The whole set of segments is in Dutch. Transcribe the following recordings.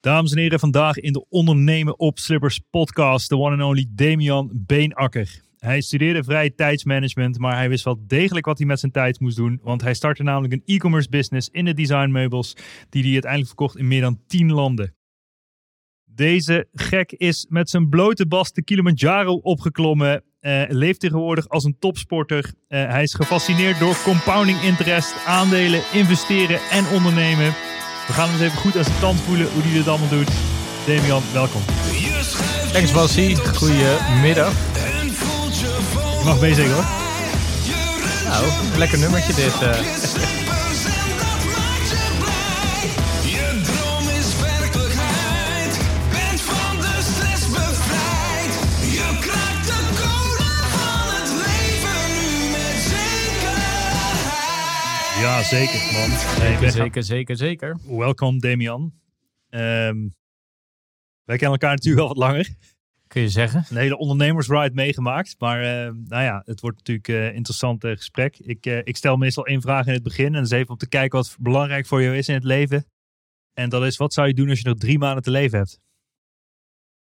Dames en heren, vandaag in de Ondernemen op Slippers podcast, de one and only Damian Beenakker. Hij studeerde vrije tijdsmanagement, maar hij wist wel degelijk wat hij met zijn tijd moest doen. Want hij startte namelijk een e-commerce business in de designmeubels, die hij uiteindelijk verkocht in meer dan 10 landen. Deze gek is met zijn blote bas de Kilimanjaro opgeklommen. Uh, leeft tegenwoordig als een topsporter. Uh, hij is gefascineerd door compounding interest, aandelen, investeren en ondernemen. We gaan hem eens even goed aan zijn tand voelen hoe hij dit allemaal doet. Damian, welkom. Thanks Basie, goedemiddag. Je mag mee zeggen hoor. Nou, lekker nummertje dit. Uh. Ja, zeker man. Zeker, zeker, zeker, zeker. Welkom Damian. Um, wij kennen elkaar natuurlijk al wat langer. Kun je zeggen. Een hele ondernemersride meegemaakt. Maar uh, nou ja, het wordt natuurlijk een uh, interessant uh, gesprek. Ik, ik stel meestal één vraag in het begin. En dat is even om te kijken wat belangrijk voor jou is in het leven. En dat is, wat zou je doen als je nog drie maanden te leven hebt?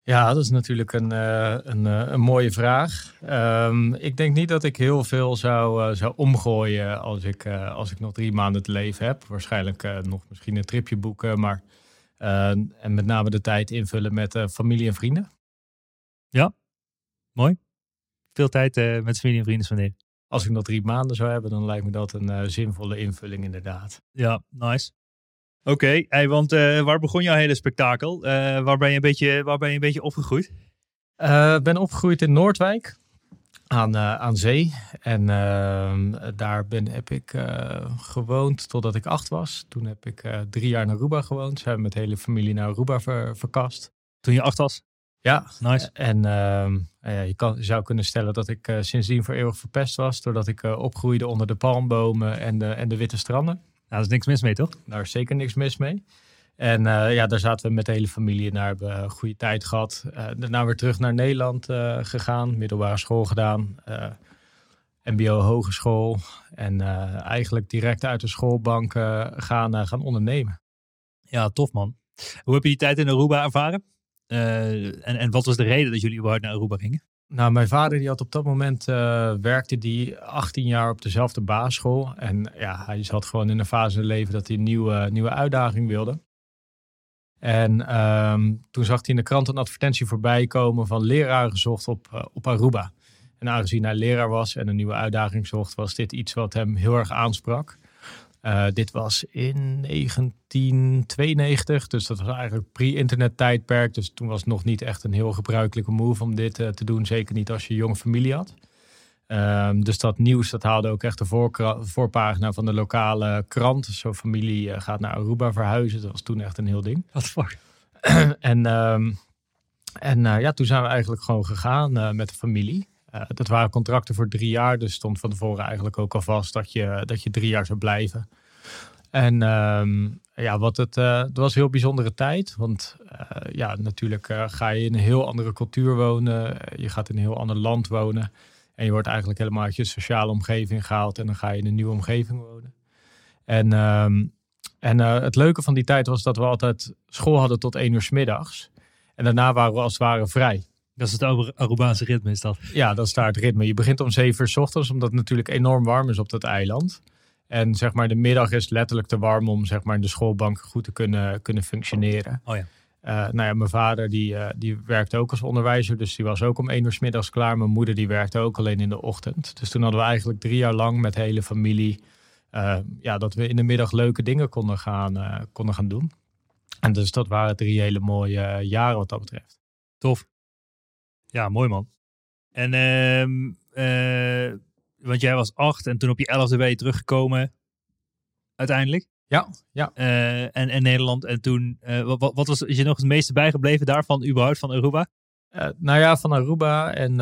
Ja, dat is natuurlijk een, een, een mooie vraag. Um, ik denk niet dat ik heel veel zou, zou omgooien als ik, als ik nog drie maanden te leven heb. Waarschijnlijk nog misschien een tripje boeken, maar... en met name de tijd invullen met familie en vrienden. Ja, mooi. Veel tijd met familie en vrienden wanneer. Als ik nog drie maanden zou hebben, dan lijkt me dat een zinvolle invulling inderdaad. Ja, nice. Oké, okay, hey, want uh, waar begon jouw hele spektakel? waar, ben je een beetje, waar ben je een beetje opgegroeid? Ik ben opgegroeid in Noordwijk aan, aan zee. En ehm, daar ben, heb ik gewoond totdat ik acht was. Toen heb ik drie jaar naar Aruba gewoond. Zijn we met de hele familie naar Aruba ver, verkast. Toen je acht was? Ja, nice. En ja, je, kan, je zou kunnen stellen dat ik sindsdien voor eeuwig verpest was. Doordat ik opgroeide onder de palmbomen en de, en de witte stranden. Daar is niks mis mee, toch? Daar is zeker niks mis mee. En ja, daar zaten we met de hele familie naar. Hebben een goede tijd gehad. daarna weer terug naar Nederland gegaan. Middelbare school gedaan. MBO hogeschool. En eigenlijk direct uit de schoolbank gaan, gaan ondernemen. Ja, tof man. Hoe heb je die tijd in Aruba ervaren? Uh, en, en wat was de reden dat jullie überhaupt naar Aruba gingen? Nou, mijn vader die had op dat moment uh, werkte die 18 jaar op dezelfde basisschool. En ja, hij zat gewoon in een fase in leven dat hij een nieuwe, nieuwe uitdaging wilde. En um, toen zag hij in de krant een advertentie voorbij komen van leraar gezocht op, uh, op Aruba. En aangezien hij leraar was en een nieuwe uitdaging zocht, was dit iets wat hem heel erg aansprak. Uh, dit was in 1992, dus dat was eigenlijk pre-internet tijdperk. Dus toen was het nog niet echt een heel gebruikelijke move om dit uh, te doen. Zeker niet als je een jonge familie had. Uh, dus dat nieuws dat haalde ook echt de voorpagina van de lokale krant. Dus zo'n familie uh, gaat naar Aruba verhuizen. Dat was toen echt een heel ding. Wat fuck. en um, en ja, toen zijn we eigenlijk gewoon gegaan met de familie. Uh, dat waren contracten voor drie jaar, dus stond van tevoren eigenlijk ook al vast dat je, dat je drie jaar zou blijven. En um, ja, wat het, uh, was een heel bijzondere tijd, want uh, ja, natuurlijk ga je in een heel andere cultuur wonen, je gaat in een heel ander land wonen en je wordt eigenlijk helemaal uit je sociale omgeving gehaald en dan ga je in een nieuwe omgeving wonen. En um, En het leuke van die tijd was dat we altijd school hadden tot één uur s middags. En daarna waren we als het ware vrij. Dat is het Arubaanse ritme, is dat? Ja, dat is daar het ritme. Je begint om zeven uur s ochtends, omdat het natuurlijk enorm warm is op dat eiland. En zeg maar, de middag is letterlijk te warm om zeg maar, in de schoolbank goed te kunnen, kunnen functioneren. Oh ja. Uh, nou ja, mijn vader die, uh, die werkte ook als onderwijzer, dus die was ook om één uur s middags klaar. Mijn moeder die werkte ook alleen in de ochtend. Dus toen hadden we eigenlijk drie jaar lang met de hele familie, uh, ja, dat we in de middag leuke dingen konden gaan, konden gaan doen. En dus dat waren drie hele mooie jaren wat dat betreft. Tof. Ja, mooi man. En uh, want jij was acht en toen op je elfde ben je teruggekomen uiteindelijk. Ja, ja. Uh, en, en Nederland. En toen, uh, wat, wat was is je nog het meeste bijgebleven daarvan, überhaupt van Aruba? Nou ja, van Aruba. En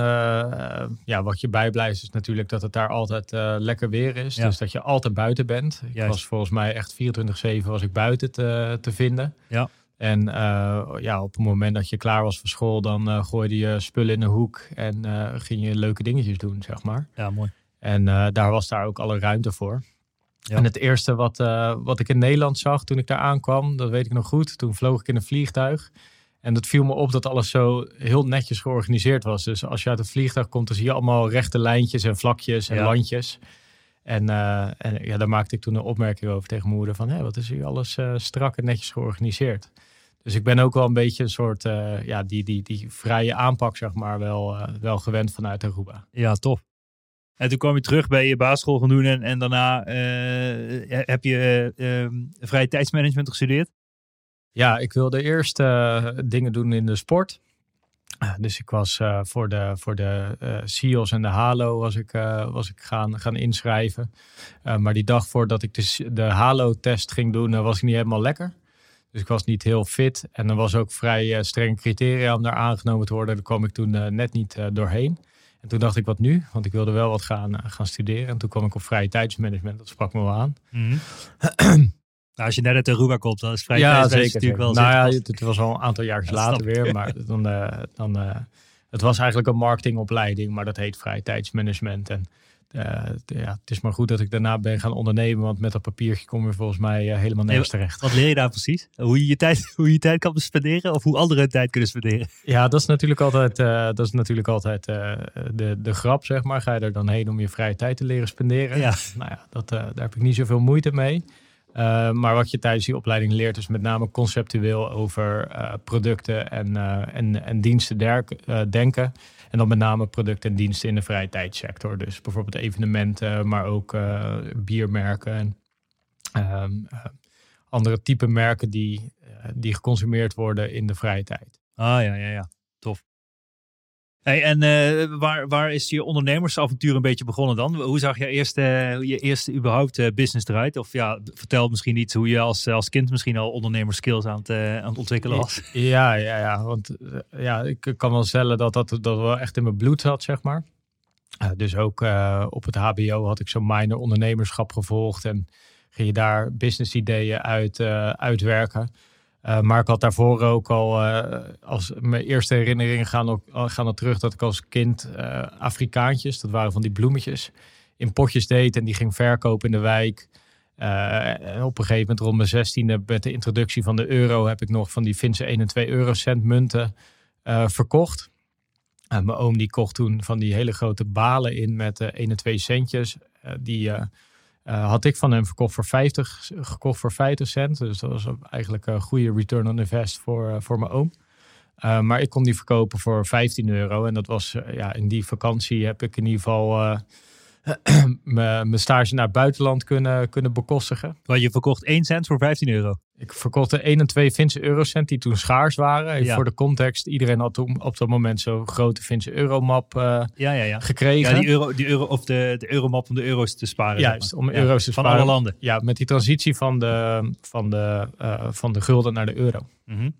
ja, wat je bijblijft is natuurlijk dat het daar altijd lekker weer is. Ja. Dus dat je altijd buiten bent. Ik Juist. was volgens mij echt 24-7 was ik buiten te, te vinden. Ja. En ja, op het moment dat je klaar was voor school, dan gooide je spullen in een hoek en ging je leuke dingetjes doen, zeg maar. Ja, mooi. En daar was daar ook alle ruimte voor. Ja. En het eerste wat, wat ik in Nederland zag toen ik daar aankwam, dat weet ik nog goed. Toen vloog ik in een vliegtuig. En dat viel me op dat alles zo heel netjes georganiseerd was. Dus als je uit het vliegtuig komt, dan zie je allemaal rechte lijntjes en vlakjes en ja. landjes. En, uh, en ja, daar maakte ik toen een opmerking over tegen mijn moeder van, hé, wat is hier alles uh, strak en netjes georganiseerd. Dus ik ben ook wel een beetje een soort, ja, die, die, die vrije aanpak, zeg maar, wel, wel gewend vanuit Aruba. Ja, tof. En toen kwam je terug bij je basisschool gaan doen en, en daarna uh, heb je uh, vrije tijdsmanagement gestudeerd? Ja, ik wilde eerst dingen doen in de sport. Dus ik was voor de, voor de SEALs en de HALO was ik, was ik gaan, gaan inschrijven. maar die dag voordat ik de, de HALO-test ging doen, was ik niet helemaal lekker. Dus ik was niet heel fit. En er was ook vrij streng criteria om daar aangenomen te worden. Daar kwam ik toen net niet doorheen. En toen dacht ik, wat nu? Want ik wilde wel wat gaan, eh, gaan studeren. En toen kwam ik op vrije tijdsmanagement. Dat sprak me wel aan. Mm -hmm. nou, als je net uit Aruba komt, dan is vrije ja, tijdsmanagement natuurlijk wel... Nou ja, het was al een aantal jaar later weer. Maar dan, uh, dan, uh, het was eigenlijk een marketingopleiding. Maar dat heet vrije tijdsmanagement. En ja, het is maar goed dat ik daarna ben gaan ondernemen. Want met dat papiertje kom je volgens mij uh, helemaal nergens terecht. Wat leer je daar precies? Hoe je je tijd, hoe je, tijd kan spenderen of hoe anderen tijd kunnen spenderen? Ja, dat is natuurlijk altijd, uh, dat is natuurlijk altijd de, de grap, zeg maar. Ga je er dan heen om je vrije tijd te leren spenderen? Ja. Nou ja, dat, daar heb ik niet zoveel moeite mee. maar wat je tijdens die opleiding leert is met name conceptueel over producten en, en, en diensten denken. En dan met name producten en diensten in de vrije tijdsector. Dus bijvoorbeeld evenementen, maar ook uh, biermerken en uh, andere type merken die, uh, die geconsumeerd worden in de vrije tijd. Ah ja, ja, ja. Tof. Hey, en uh, waar, waar is je ondernemersavontuur een beetje begonnen dan? Hoe zag je eerste, je eerste überhaupt uh, business eruit? Of ja, vertel misschien iets hoe je als, als kind misschien al ondernemerskills aan het, uh, aan het ontwikkelen was. Ja, ja, ja. Want ja, ik kan wel stellen dat dat, dat wel echt in mijn bloed zat, zeg maar. dus ook op het HBO had ik zo'n minor ondernemerschap gevolgd. En ging je daar business ideeën uit, uitwerken. Uh, maar ik had daarvoor ook al, uh, als mijn eerste herinneringen gaan, ook, gaan er terug dat ik als kind Afrikaantjes, dat waren van die bloemetjes, in potjes deed en die ging verkopen in de wijk. en op een gegeven moment rond mijn zestiende met de introductie van de euro heb ik nog van die Finse 1 en 2 eurocent munten verkocht. mijn oom die kocht toen van die hele grote balen in met 1 en 2 centjes. die uh, had ik van hem verkocht voor 50, gekocht voor 50 cent. Dus dat was eigenlijk een goede return on invest voor, uh, voor mijn oom. Uh, maar ik kon die verkopen voor 15 euro. En dat was ja, in die vakantie heb ik in ieder geval mijn stage naar het buitenland kunnen, kunnen bekostigen. Want je verkocht 1 cent voor 15 euro? Ik verkocht de 1 en 2 Finse eurocent die toen schaars waren. Ja. Voor de context, iedereen had toen op dat moment zo'n grote Finse euromap uh, ja, ja, ja. gekregen. Ja, die euro, die euro, of de, de euromap om de euro's te sparen. Juist, om euro's te sparen. Van alle landen. Ja, met die transitie van de, van de, uh, van de gulden naar de euro. Mm -hmm.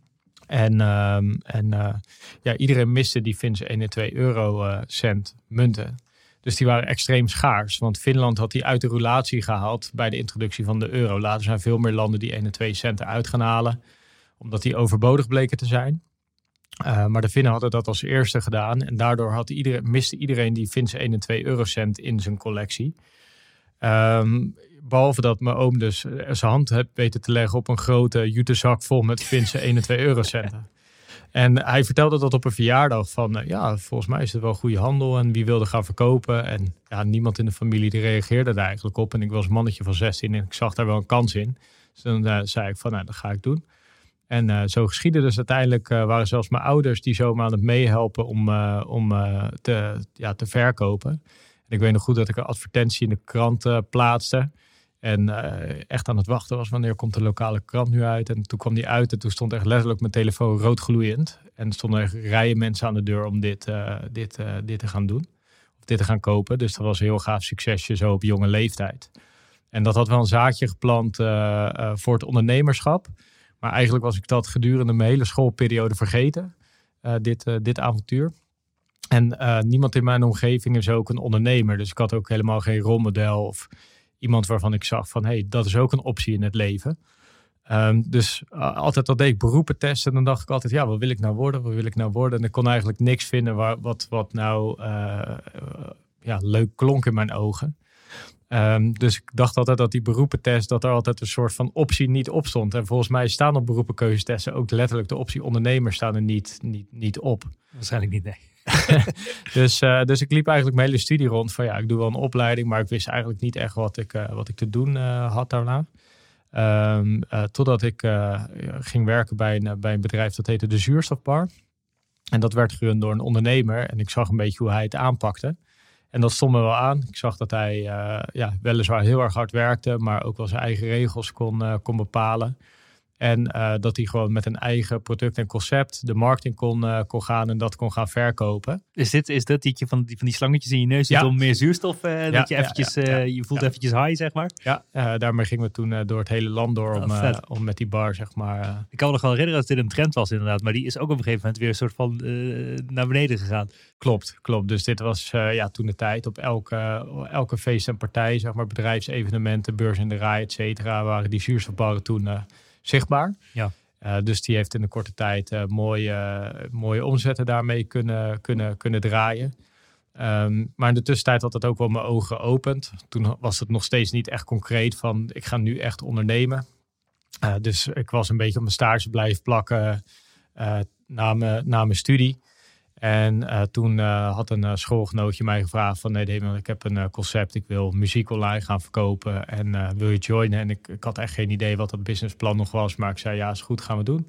En, um, en uh, ja, iedereen miste die Finse 1 en 2 eurocent munten. Dus die waren extreem schaars. Want Finland had die uit de roulatie gehaald bij de introductie van de euro. Later zijn veel meer landen die 1 en 2 centen uit gaan halen. Omdat die overbodig bleken te zijn. Uh, maar de Finnen hadden dat als eerste gedaan. En daardoor had iedereen, miste iedereen die Finse 1 en 2 eurocent in zijn collectie. Ehm, behalve dat mijn oom dus zijn hand heeft weten te leggen op een grote jutezak vol met Finse 1 en 2 eurocenten. En hij vertelde dat op een verjaardag van, uh, ja, volgens mij is het wel goede handel en wie wilde gaan verkopen. En ja, niemand in de familie die reageerde daar eigenlijk op. En ik was een mannetje van 16 en ik zag daar wel een kans in. Dus dan uh, zei ik van, nou, dat ga ik doen. En uh, zo geschiedde dus uiteindelijk waren zelfs mijn ouders die zomaar aan het meehelpen om, om te, ja, te verkopen. En ik weet nog goed dat ik een advertentie in de krant plaatste. En uh, echt aan het wachten was wanneer komt de lokale krant nu uit. En toen kwam die uit en toen stond echt letterlijk mijn telefoon rood gloeiend. En er stonden echt rijen mensen aan de deur om dit, uh, dit, uh, dit te gaan doen. Of dit te gaan kopen. Dus dat was een heel gaaf succesje zo op jonge leeftijd. En dat had wel een zaadje geplant voor het ondernemerschap. Maar eigenlijk was ik dat gedurende mijn hele schoolperiode vergeten. dit, dit avontuur. En niemand in mijn omgeving is ook een ondernemer. Dus ik had ook helemaal geen rolmodel of iemand waarvan ik zag van hey, dat is ook een optie in het leven. Um, dus uh, altijd dat deed ik beroepen testen. Dan dacht ik altijd, ja, wat wil ik nou worden? Wat wil ik nou worden? En ik kon eigenlijk niks vinden waar, wat, wat nou uh, ja, leuk klonk in mijn ogen. Um, dus ik dacht altijd dat die beroepentest, dat er altijd een soort van optie niet op stond. En volgens mij staan op beroepenkeuzetesten ook letterlijk de optie ondernemer staan er niet, niet, niet op. Waarschijnlijk niet, nee. dus, uh, dus ik liep eigenlijk mijn hele studie rond van ja, ik doe wel een opleiding, maar ik wist eigenlijk niet echt wat ik, uh, wat ik te doen uh, had daarna. Um, totdat ik ging werken bij een, bij een bedrijf dat heette de Zuurstofbar. En dat werd gerund door een ondernemer en ik zag een beetje hoe hij het aanpakte. En dat stond me wel aan. Ik zag dat hij ja, weliswaar heel erg hard werkte, maar ook wel zijn eigen regels kon, kon bepalen. En uh, dat hij gewoon met een eigen product en concept de marketing kon, uh, kon gaan en dat kon gaan verkopen. Is dit is dat die van die, van die slangetjes in je neus ja. om meer zuurstof? Uh, ja, dat je eventjes, ja, je voelt eventjes high, zeg maar? Ja, daarmee gingen we toen door het hele land door om, oh, om met die bar, zeg maar. Ik kan me nog wel herinneren dat dit een trend was inderdaad, maar die is ook op een gegeven moment weer een soort van naar beneden gegaan. Klopt, klopt. Dus dit was ja, toen de tijd op elke, elke feest en partij, zeg maar bedrijfsevenementen, beurs in de rij, et cetera, waren die zuurstofbarren toen zichtbaar. Ja. Uh, dus die heeft in een korte tijd uh, mooie, mooie omzetten daarmee kunnen, kunnen, kunnen draaien. Um, maar in de tussentijd had dat ook wel mijn ogen geopend. Toen was het nog steeds niet echt concreet van ik ga nu echt ondernemen. Uh, dus ik was een beetje op mijn stage blijven plakken na, mijn, na mijn studie. En uh, toen uh, had een uh, schoolgenootje mij gevraagd van nee Damon, ik heb een concept, ik wil muziek online gaan verkopen en wil je joinen? En ik, had echt geen idee wat dat businessplan nog was, maar ik zei ja is goed, gaan we doen.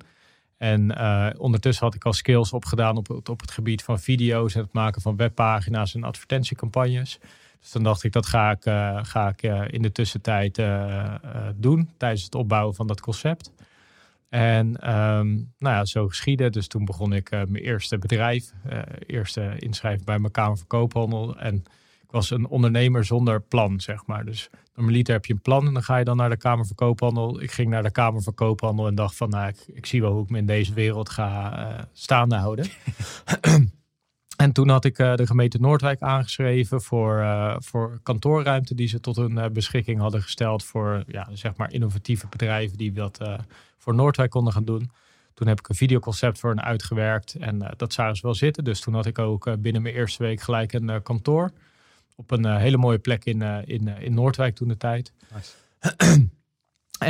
En ondertussen had ik al skills opgedaan op, op, op het gebied van video's en het maken van webpagina's en advertentiecampagnes. Dus dan dacht ik dat ga ik, ga ik in de tussentijd doen tijdens het opbouwen van dat concept. En um, nou ja, zo geschiedde. Dus toen begon ik uh, mijn eerste bedrijf. Uh, eerste inschrijving bij mijn Kamer van Koophandel. En ik was een ondernemer zonder plan, zeg maar. Dus normaliter heb je een plan en dan ga je dan naar de Kamer van Koophandel. Ik ging naar de Kamer van Koophandel en dacht van... nou, ik, ik zie wel hoe ik me in deze wereld ga uh, staande houden. En toen had ik uh, de gemeente Noordwijk aangeschreven voor, uh, voor kantoorruimte die ze tot hun uh, beschikking hadden gesteld voor ja, zeg maar innovatieve bedrijven die dat voor Noordwijk konden gaan doen. Toen heb ik een videoconcept voor hen uitgewerkt en dat zagen ze wel zitten. Dus toen had ik ook binnen mijn eerste week gelijk een kantoor op een hele mooie plek in, in, in Noordwijk toen de tijd. Nice.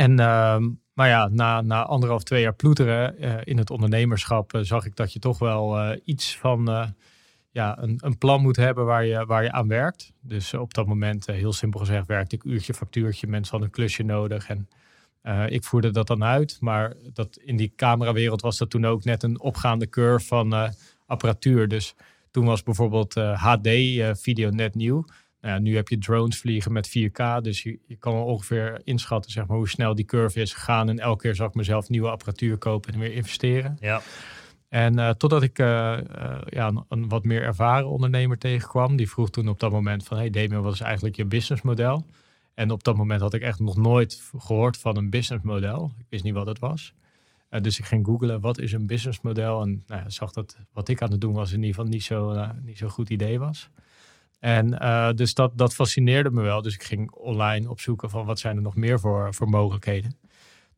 en ehm, maar ja, na, na anderhalf, twee jaar ploeteren in het ondernemerschap zag ik dat je toch wel iets van ja, een, een plan moet hebben waar je, waar je aan werkt. Dus op dat moment, uh, heel simpel gezegd, werkte ik uurtje, factuurtje. Mensen hadden een klusje nodig en uh, ik voerde dat dan uit. Maar dat, in die camerawereld was dat toen ook net een opgaande curve van apparatuur. Dus toen was bijvoorbeeld HD-video net nieuw. Nou nu heb je drones vliegen met 4K. Dus je, je kan ongeveer inschatten zeg maar, hoe snel die curve is gegaan. En elke keer zag ik mezelf nieuwe apparatuur kopen en weer investeren. Ja. En uh, totdat ik uh, uh, ja, een, wat meer ervaren ondernemer tegenkwam. Die vroeg toen op dat moment van... Hey Damien, wat is eigenlijk je businessmodel? En op dat moment had ik echt nog nooit gehoord van een businessmodel. Ik wist niet wat het was. dus ik ging googlen, wat is een businessmodel? En nou ja, zag dat wat ik aan het doen was in ieder geval niet zo, niet zo goed idee was. En dus dat, dat fascineerde me wel. Dus ik ging online opzoeken van wat zijn er nog meer voor, voor mogelijkheden.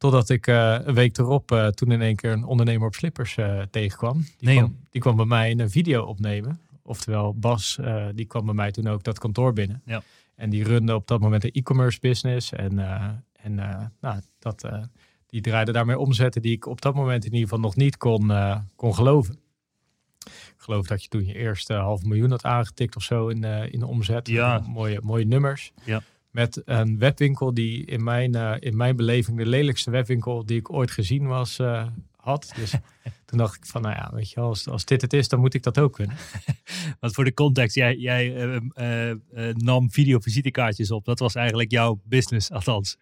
Totdat ik uh, een week erop uh, toen in één keer een ondernemer op slippers uh, tegenkwam. Die, nee, kwam die kwam bij mij een video opnemen. Oftewel Bas, die kwam bij mij toen ook dat kantoor binnen. Ja. En die runde op dat moment een e-commerce business. En, en nou, dat, die draaide daarmee omzetten die ik op dat moment in ieder geval nog niet kon, kon geloven. Ik geloof dat je toen je eerste half miljoen had aangetikt of zo in, in de omzet. Ja. Mooie, mooie nummers. Ja. Met een webwinkel die in mijn, in mijn beleving de lelijkste webwinkel die ik ooit gezien was, had. Dus toen dacht ik van, nou ja, weet je, als, als dit het is, dan moet ik dat ook kunnen. Want voor de context, jij, jij uh, uh, nam videovisitekaartjes op. Dat was eigenlijk jouw business, althans.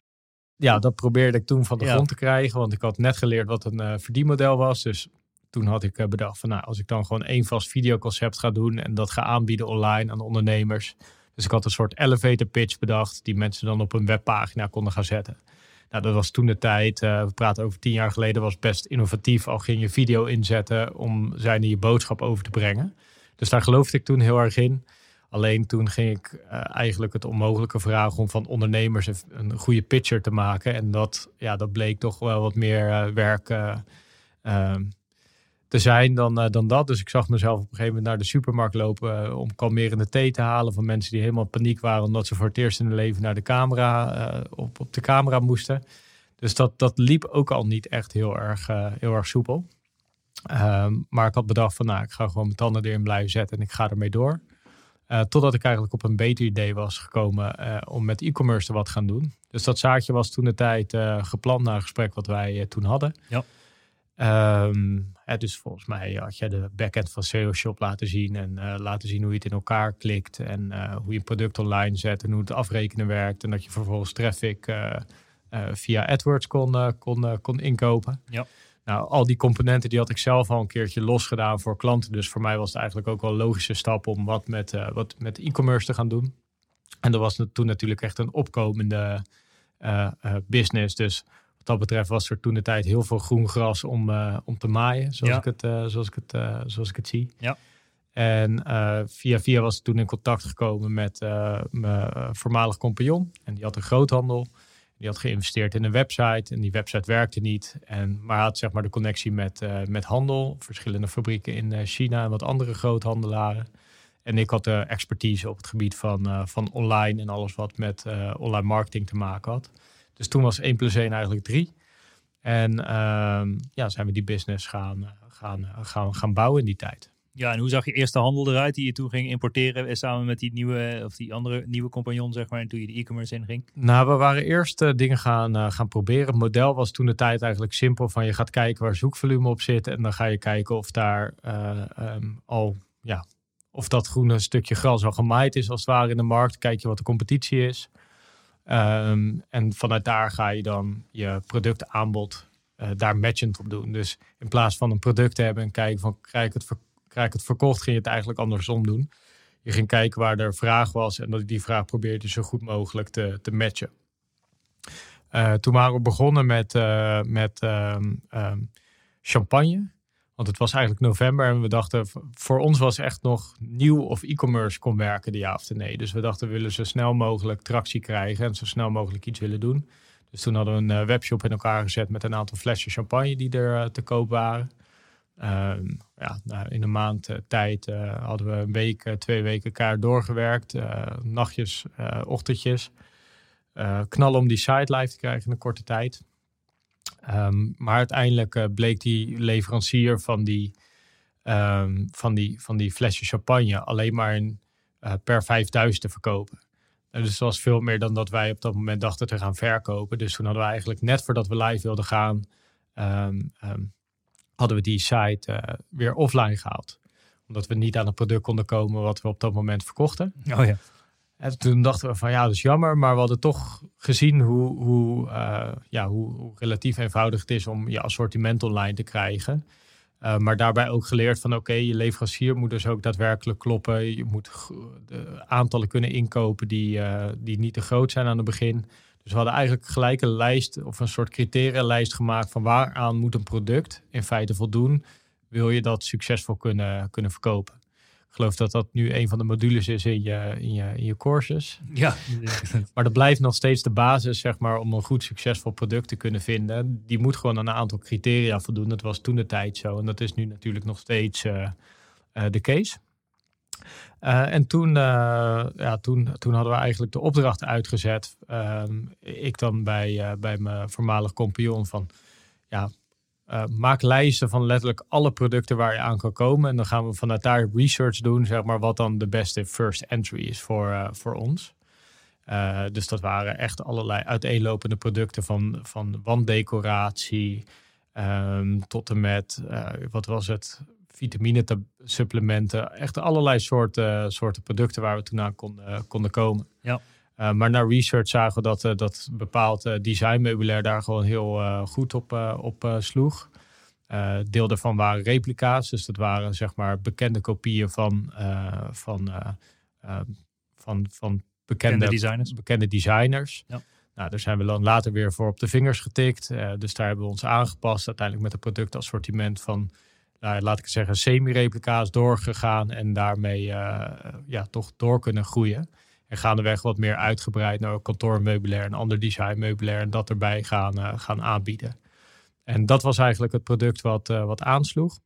Ja, dat probeerde ik toen van de grond te krijgen. Want ik had net geleerd wat een verdienmodel was. Dus toen had ik bedacht van, nou, als ik dan gewoon één vast videoconcept ga doen en dat ga aanbieden online aan ondernemers. Dus ik had een soort elevator pitch bedacht, die mensen dan op een webpagina konden gaan zetten. Nou, dat was toen de tijd, uh, we praten over tien jaar geleden, was best innovatief. Al ging je video inzetten om zijnde je boodschap over te brengen. Dus daar geloofde ik toen heel erg in. Alleen toen ging ik uh, eigenlijk het onmogelijke vragen om van ondernemers een, goede pitcher te maken. En dat, ja, dat bleek toch wel wat meer uh, werk ehm, te zijn dan, uh, dan dat. Dus ik zag mezelf op een gegeven moment naar de supermarkt lopen uh, om kalmerende thee te halen van mensen die helemaal paniek waren omdat ze voor het eerst in hun leven naar de camera, uh, op, op de camera moesten. Dus dat, dat liep ook al niet echt heel erg, heel erg soepel. Um, maar ik had bedacht van nou, ik ga gewoon mijn tanden erin blijven zetten en ik ga ermee door. totdat ik eigenlijk op een beter idee was gekomen om met e-commerce te wat gaan doen. Dus dat zaadje was toen de tijd gepland na een gesprek wat wij toen hadden. Ja. Um, dus volgens mij had je de backend van SEO Shop laten zien en uh, laten zien hoe je het in elkaar klikt en uh, hoe je een product online zet en hoe het afrekenen werkt en dat je vervolgens traffic uh, via AdWords kon, kon, kon inkopen. Ja. Nou, al die componenten die had ik zelf al een keertje losgedaan voor klanten. Dus voor mij was het eigenlijk ook wel een logische stap om wat met, wat met e-commerce te gaan doen. En dat was toen natuurlijk echt een opkomende business. Dus dat betreft was er toen de tijd heel veel groen gras om, uh, om te maaien, zoals, ik het, uh, zoals, ik het, uh, zoals ik het zie. Ja. En via via was ik toen in contact gekomen met mijn voormalig compagnon. En die had een groothandel. Die had geïnvesteerd in een website en die website werkte niet. En, maar had zeg maar de connectie met, met handel, verschillende fabrieken in China en wat andere groothandelaren. En ik had de expertise op het gebied van, van online en alles wat met online marketing te maken had. Dus toen was 1 plus 1 eigenlijk 3. En uh, ja, zijn we die business gaan, eh, gaan, eh, gaan, gaan bouwen in die tijd. Ja, en hoe zag je eerste handel eruit die je toen ging importeren eh, samen met die nieuwe of die andere nieuwe compagnon, zeg maar, en toen je de e-commerce inging? Nou, we waren eerst uh, dingen gaan, uh, gaan proberen. Het model was toen de tijd eigenlijk simpel van je gaat kijken waar zoekvolume op zit en dan ga je kijken of daar um, al, ja, of dat groene stukje gras al gemaaid is als het ware in de markt. Kijk je wat de competitie is. Um, en vanuit daar ga je dan je productaanbod uh, daar matchend op doen. Dus in plaats van een product te hebben en kijken van krijg ik, het ik het verkocht, ging je het eigenlijk andersom doen. Je ging kijken waar er vraag was en dat die vraag probeerde zo goed mogelijk te, te matchen. Uh, toen waren we begonnen met, uh, met um, um, champagne. Want het was eigenlijk november en we dachten, voor ons was echt nog nieuw of e-commerce kon werken, ja of nee. Dus we dachten, we willen zo snel mogelijk tractie krijgen en zo snel mogelijk iets willen doen. Dus toen hadden we een eh, webshop in elkaar gezet met een aantal flesjes champagne die er eh, te koop waren. Uh, ja, nou, in een maand uh, tijd hadden we een week, twee weken elkaar doorgewerkt. nachtjes, ochtendjes. knallen om die site live te krijgen in een korte tijd. Um, maar uiteindelijk uh, bleek die leverancier van die, um, van, die, van die flesje champagne alleen maar in, uh, per 5000 te verkopen. En dus dat was veel meer dan dat wij op dat moment dachten te gaan verkopen. Dus toen hadden we eigenlijk net voordat we live wilden gaan, um, hadden we die site uh, weer offline gehaald. Omdat we niet aan het product konden komen wat we op dat moment verkochten. Oh ja. En toen dachten we van ja, dat is jammer, maar we hadden toch gezien hoe, hoe, uh, ja, hoe, relatief eenvoudig het is om je assortiment online te krijgen. Uh, maar daarbij ook geleerd van oké, je leverancier moet dus ook daadwerkelijk kloppen. Je moet de aantallen kunnen inkopen die, uh, die niet te groot zijn aan het begin. Dus we hadden eigenlijk gelijk een lijst of een soort criterialijst gemaakt van waaraan moet een product in feite voldoen. Wil je dat succesvol kunnen, kunnen verkopen? Ik geloof dat dat nu een van de modules is in je, in je, in je courses. Ja. maar dat blijft nog steeds de basis, zeg maar, om een goed succesvol product te kunnen vinden. Die moet gewoon aan een aantal criteria voldoen. Dat was toen de tijd zo. En dat is nu natuurlijk nog steeds uh, uh, de case. en toen, ja, toen, toen hadden we eigenlijk de opdracht uitgezet. Ehm, ik dan bij, bij mijn voormalig compagnon van... Ja, maak lijsten van letterlijk alle producten waar je aan kan komen. En dan gaan we vanuit daar research doen, zeg maar, wat dan de beste first entry is voor, voor ons. Uh, dus dat waren echt allerlei uiteenlopende producten van, van wanddecoratie um, tot en met, wat was het, vitamine supplementen. Echt allerlei soorten, soorten producten waar we toen aan konden, konden komen. Ja. Uh, maar na research zagen we dat, dat bepaald designmeubilair daar gewoon heel goed op, op sloeg. deel daarvan waren replica's, dus dat waren zeg maar bekende kopieën van, van, van, van bekende, designers. Bekende designers. Ja. Nou, daar zijn we dan later weer voor op de vingers getikt. Uh, dus daar hebben we ons aangepast. Uiteindelijk met een productassortiment van, nou, laat ik zeggen, semi-replica's doorgegaan. En daarmee uh, ja, toch door kunnen groeien. En gaandeweg wat meer uitgebreid naar kantoormeubilair en ander designmeubilair. En dat erbij gaan, uh, gaan aanbieden. En dat was eigenlijk het product wat, wat aansloeg.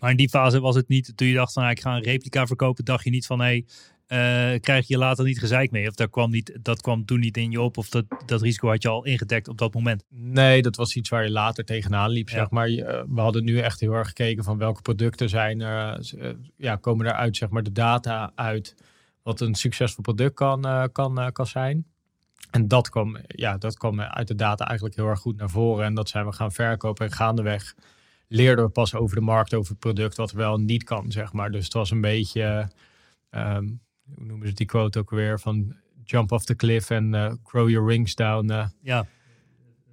Maar in die fase was het niet, toen je dacht van nou, ik ga een replica verkopen, dacht je niet van hé, hey, uh, krijg je later niet gezeik mee? Of dat kwam, niet, dat kwam toen niet in je op? Of dat, dat risico had je al ingedekt op dat moment? Nee, dat was iets waar je later tegenaan liep. Zeg maar. Eh, we hadden nu echt heel erg gekeken van welke producten zijn er, ja, komen eruit, zeg maar, de data uit wat een succesvol product kan, kan, kan zijn. En dat kwam, ja, dat kwam uit de data eigenlijk heel erg goed naar voren. En dat zijn we gaan verkopen en gaandeweg leerden we pas over de markt, over het product, wat wel niet kan, zeg maar. Dus het was een beetje... Ehm, hoe noemen ze die quote ook weer? Van jump off the cliff en uh, grow your wings down. Uh, ja.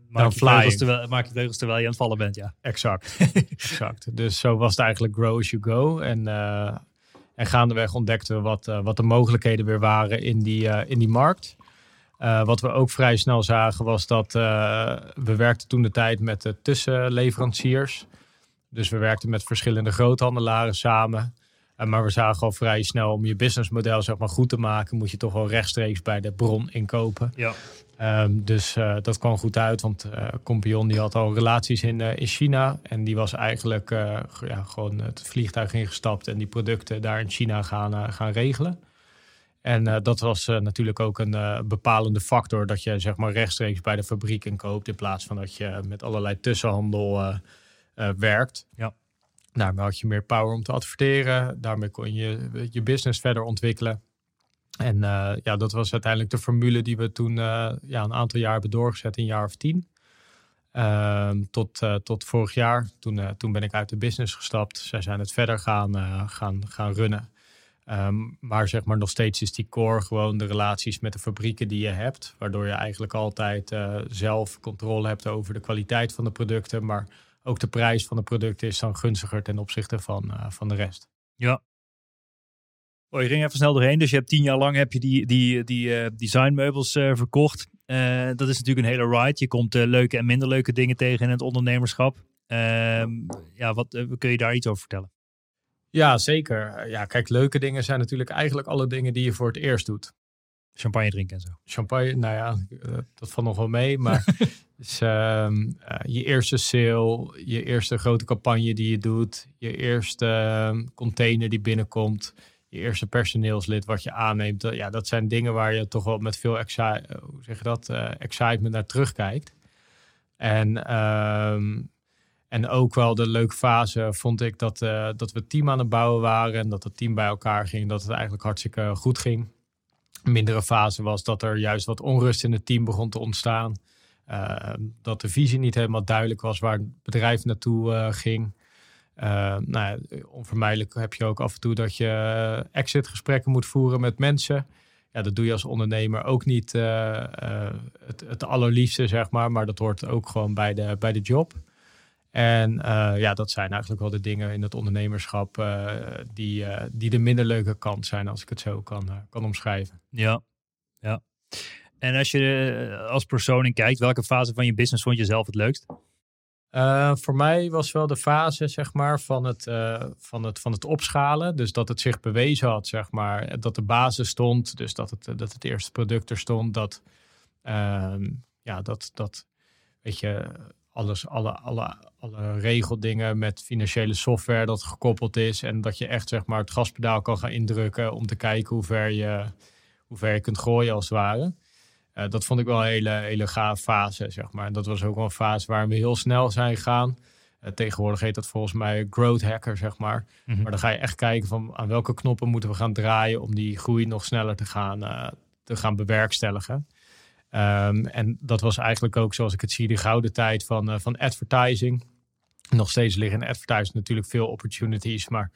Maak je, vleugels terwijl, maak je vleugels terwijl je aan het vallen bent, ja. Exact, exact. Dus zo was het eigenlijk grow as you go. En, uh, en gaandeweg ontdekten we wat, wat de mogelijkheden weer waren in die, in die markt. wat we ook vrij snel zagen was dat we werkten toen de tijd met tussenleveranciers. Dus we werkten met verschillende groothandelaren samen. Maar we zagen al vrij snel om je businessmodel zeg maar, goed te maken, moet je toch wel rechtstreeks bij de bron inkopen. Ja. Um, dus uh, dat kwam goed uit, want uh, Compion die had al relaties in, in China. En die was eigenlijk ja, gewoon het vliegtuig ingestapt en die producten daar in China gaan, gaan regelen. En dat was natuurlijk ook een bepalende factor dat je zeg maar rechtstreeks bij de fabriek inkoopt in plaats van dat je met allerlei tussenhandel werkt. Ja. Daarmee had je meer power om te adverteren. Daarmee kon je je business verder ontwikkelen. En uh, ja, dat was uiteindelijk de formule die we toen uh, ja, een aantal jaar hebben doorgezet, een jaar of tien. Uh, tot, uh, tot vorig jaar. Toen, toen ben ik uit de business gestapt. Zij zijn het verder gaan, gaan, gaan runnen. Um, maar zeg maar nog steeds is die core gewoon de relaties met de fabrieken die je hebt. Waardoor je eigenlijk altijd zelf controle hebt over de kwaliteit van de producten. Maar ook de prijs van de producten is dan gunstiger ten opzichte van, van de rest. Ja. Oh, je ging even snel doorheen. Dus je hebt tien jaar lang heb je die, die, die uh, designmeubels uh, verkocht. dat is natuurlijk een hele ride. Je komt leuke en minder leuke dingen tegen in het ondernemerschap. Ehm, ja, wat kun je daar iets over vertellen? Ja, zeker. Ja, kijk, leuke dingen zijn natuurlijk eigenlijk alle dingen die je voor het eerst doet. Champagne drinken en zo. Champagne, nou ja, dat valt nog wel mee. Maar Dus uh, je eerste sale, je eerste grote campagne die je doet, je eerste ehm, container die binnenkomt, je eerste personeelslid wat je aanneemt. Dat, ja, dat zijn dingen waar je toch wel met veel eh, hoe zeg je dat, uh, excitement naar terugkijkt. En, um, en ook wel de leuke fase vond ik dat, dat we het team aan het bouwen waren en dat het team bij elkaar ging, dat het eigenlijk hartstikke goed ging. Mindere fase was dat er juist wat onrust in het team begon te ontstaan. Ehm, dat de visie niet helemaal duidelijk was waar het bedrijf naartoe ging. Uh, nou, onvermijdelijk heb je ook af en toe dat je uh, exitgesprekken moet voeren met mensen. Ja, dat doe je als ondernemer ook niet uh, het, het, allerliefste, zeg maar. Maar dat hoort ook gewoon bij de, bij de job. En ja, dat zijn eigenlijk wel de dingen in het ondernemerschap die, die de minder leuke kant zijn, als ik het zo kan, kan omschrijven. Ja, ja. En als je eh, als persoon in kijkt, welke fase van je business vond je zelf het leukst? Uh, voor mij was wel de fase, zeg maar, van het, uh, van, het, van het opschalen. Dus dat het zich bewezen had, zeg maar. Dat de basis stond, dus dat het, dat het eerste product er stond. Dat, uh, ja, dat, dat, weet je, alles, alle, alle, alle regeldingen met financiële software dat gekoppeld is. En dat je echt zeg maar, het gaspedaal kan gaan indrukken om te kijken hoe ver je, hoe ver je kunt gooien als het ware. Uh, dat vond ik wel een hele, hele gaaf fase, zeg maar. En dat was ook wel een fase waar we heel snel zijn gegaan. Uh, tegenwoordig heet dat volgens mij growth hacker, zeg maar. Mhm. Maar dan ga je echt kijken van aan welke knoppen moeten we gaan draaien om die groei nog sneller te gaan, uh, te gaan bewerkstelligen. Um, en dat was eigenlijk ook, zoals ik het zie, de gouden tijd van, van advertising. Nog steeds liggen in advertising natuurlijk veel opportunities, maar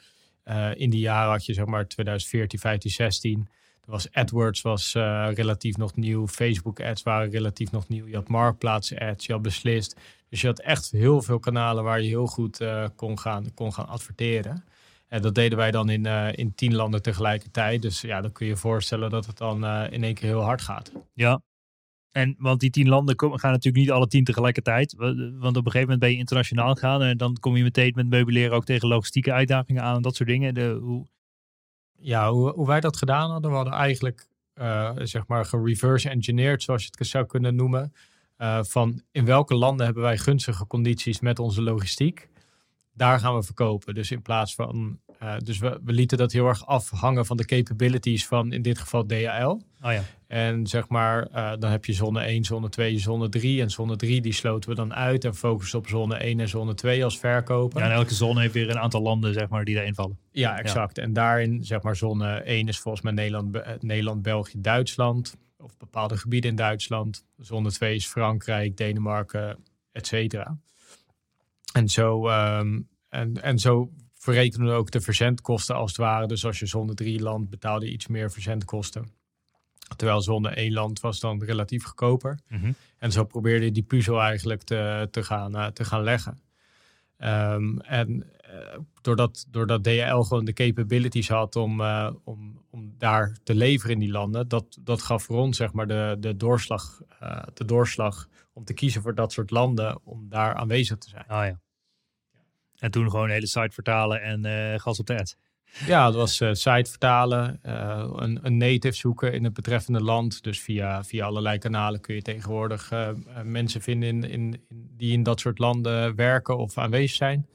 in die jaren had je zeg maar 2014, 15, 16 was AdWords was uh, relatief nog nieuw. Facebook ads waren relatief nog nieuw. Je had Marktplaats ads, je had beslist. Dus je had echt heel veel kanalen waar je heel goed uh, kon, gaan, kon gaan adverteren. En dat deden wij dan in, uh, in tien landen tegelijkertijd. Dus ja, dan kun je je voorstellen dat het dan in één keer heel hard gaat. Ja, en want die tien landen gaan natuurlijk niet alle tien tegelijkertijd. Want op een gegeven moment ben je internationaal gaan. En dan kom je meteen met meubileren ook tegen logistieke uitdagingen aan en dat soort dingen. De, hoe, ja, hoe, wij dat gedaan hadden, we hadden eigenlijk uh, zeg maar gereverse engineerd, zoals je het zou kunnen noemen. Uh, van in welke landen hebben wij gunstige condities met onze logistiek? Daar gaan we verkopen. Dus in plaats van uh, dus we, we, lieten dat heel erg afhangen van de capabilities van in dit geval DHL. Oh ja. En zeg maar, uh, dan heb je zone 1, zone 2, zone 3. En zone 3 die sloten we dan uit en focussen op zone 1 en zone 2 als verkoper. Ja, en elke zone heeft weer een aantal landen zeg maar, die daarin vallen. Ja, exact. Ja. En daarin, zeg maar, zone 1 is volgens mij Nederland, Nederland, België, Duitsland. Of bepaalde gebieden in Duitsland. Zone 2 is Frankrijk, Denemarken, et cetera. En zo, um, en, en zo verrekenen we ook de verzendkosten als het ware. Dus als je zone drie land betaalde iets meer verzendkosten. Terwijl zone één land was dan relatief goedkoper. Mm En zo probeerde je die puzzel eigenlijk te, te, gaan, uh, te gaan leggen. Um, en uh, doordat, doordat DHL gewoon de capabilities had om, uh, om, om daar te leveren in die landen, dat, dat gaf voor ons zeg maar de, de, doorslag, de doorslag om te kiezen voor dat soort landen om daar aanwezig te zijn. Ah ja. En toen gewoon een hele site vertalen en uh, gas op de ad. Ja, dat was uh, site vertalen, uh, een, een, native zoeken in het betreffende land. Dus via, via allerlei kanalen kun je tegenwoordig mensen vinden in, in, in, die in dat soort landen werken of aanwezig zijn.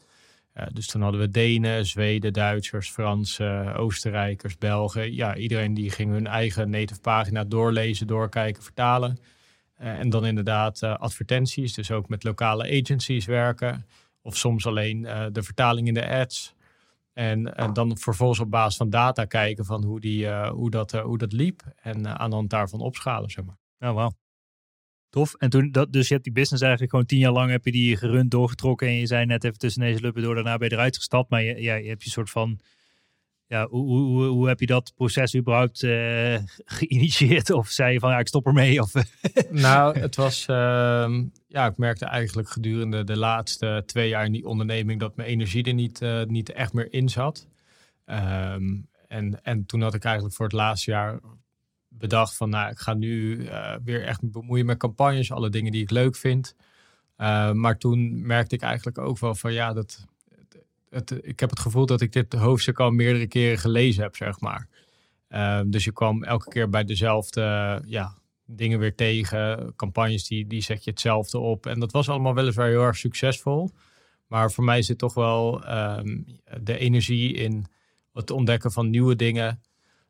dus toen hadden we Denen, Zweden, Duitsers, Fransen, Oostenrijkers, Belgen. Ja, iedereen die ging hun eigen native pagina doorlezen, doorkijken, vertalen. en dan inderdaad advertenties, dus ook met lokale agencies werken. Of soms alleen uh, de vertaling in de ads. En, en, dan vervolgens op basis van data kijken van hoe, die, uh, hoe, dat, hoe dat liep. En aan de hand daarvan opschalen, zeg maar. Oh, wauw. Tof. En toen, dat, dus je hebt die business eigenlijk gewoon tien jaar lang heb je die gerund, doorgetrokken. En je zei net even tussen deze luppen door, daarna ben je eruit gestapt. Maar je, ja, je hebt je soort van ja, hoe, hoe, hoe heb je dat proces überhaupt uh, geïnitieerd? Of zei je van ja, ik stop ermee? Of... nou, het was, uh, ja, ik merkte eigenlijk gedurende de laatste twee jaar in die onderneming dat mijn energie er niet, uh, niet echt meer in zat. Um, en, en toen had ik eigenlijk voor het laatste jaar bedacht van nou, ik ga nu uh, weer echt bemoeien met campagnes, alle dingen die ik leuk vind. maar toen merkte ik eigenlijk ook wel van ja, dat ik heb het gevoel dat ik dit hoofdstuk al meerdere keren gelezen heb, zeg maar. Ehm, dus je kwam elke keer bij dezelfde ja, dingen weer tegen. Campagnes, die, die zet je hetzelfde op. En dat was allemaal weliswaar heel erg succesvol. Maar voor mij zit toch wel ehm, de energie in het ontdekken van nieuwe dingen.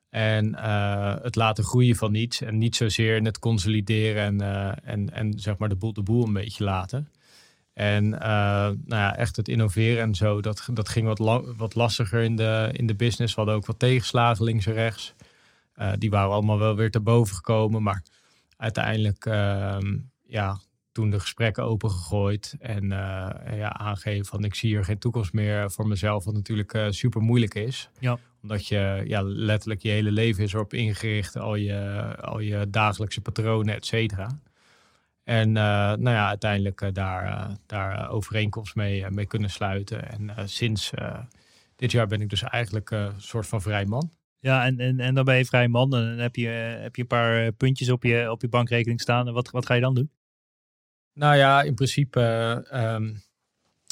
En uh, het laten groeien van iets. En niet zozeer in het consolideren en, uh, en, en zeg maar de boel de boel een beetje laten. En uh, nou ja, echt het innoveren en zo, dat, dat ging wat, wat lastiger in de, in de business. We hadden ook wat tegenslagen links en rechts. Uh, die waren allemaal wel weer te boven gekomen. Maar uiteindelijk, uh, ja, toen de gesprekken opengegooid. En uh, ja, aangeven van ik zie hier geen toekomst meer voor mezelf. Wat natuurlijk super moeilijk is. Ja. Omdat je ja, letterlijk je hele leven is erop ingericht. Al je, al je dagelijkse patronen, et cetera. En uh, nou ja, uiteindelijk uh, daar, uh, daar overeenkomst mee, mee kunnen sluiten. En sinds dit jaar ben ik dus eigenlijk een soort van vrij man. Ja, en, en, en dan ben je vrij man. En dan heb je, heb je een paar puntjes op je, op je bankrekening staan. En wat, wat ga je dan doen? Nou ja, in principe, um,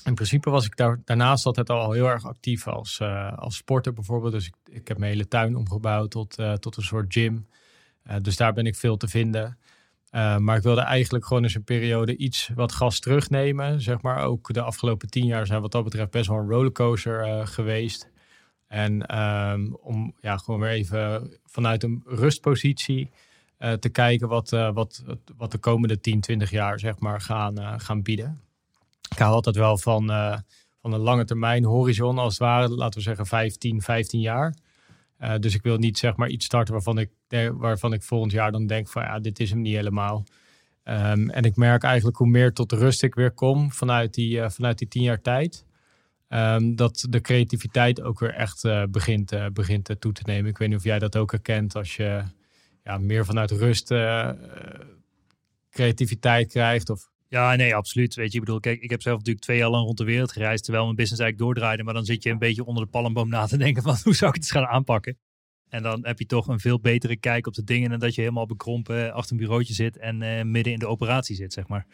in principe was ik daar, daarnaast altijd al heel erg actief als, als sporter bijvoorbeeld. Dus ik, ik heb mijn hele tuin omgebouwd tot, tot een soort gym. dus daar ben ik veel te vinden. Maar ik wilde eigenlijk gewoon eens een periode iets wat gas terugnemen. Zeg maar ook de afgelopen tien jaar zijn wat dat betreft best wel een rollercoaster geweest. En ehm, om ja, gewoon weer even vanuit een rustpositie te kijken wat, wat, wat de komende 10, 20 jaar zeg maar, gaan, gaan bieden. Ik hou altijd wel van van een lange termijn horizon, als het ware, laten we zeggen 15, 15 jaar. Uh, dus ik wil niet zeg maar iets starten waarvan ik, waarvan ik volgend jaar dan denk van ja, dit is hem niet helemaal. Um, en ik merk eigenlijk hoe meer tot rust ik weer kom vanuit die, uh, vanuit die tien jaar tijd. Um, dat de creativiteit ook weer echt uh, begint, begint toe te nemen. Ik weet niet of jij dat ook herkent als je ja, meer vanuit rust creativiteit krijgt. Of ja, nee, absoluut. Weet je, ik bedoel, kijk, ik heb zelf natuurlijk twee jaar lang rond de wereld gereisd, terwijl mijn business eigenlijk doordraaide. Maar dan zit je een beetje onder de palmboom na te denken van hoe zou ik het gaan aanpakken. En dan heb je toch een veel betere kijk op de dingen dan dat je helemaal bekrompen achter een bureautje zit en uh, midden in de operatie zit, zeg maar.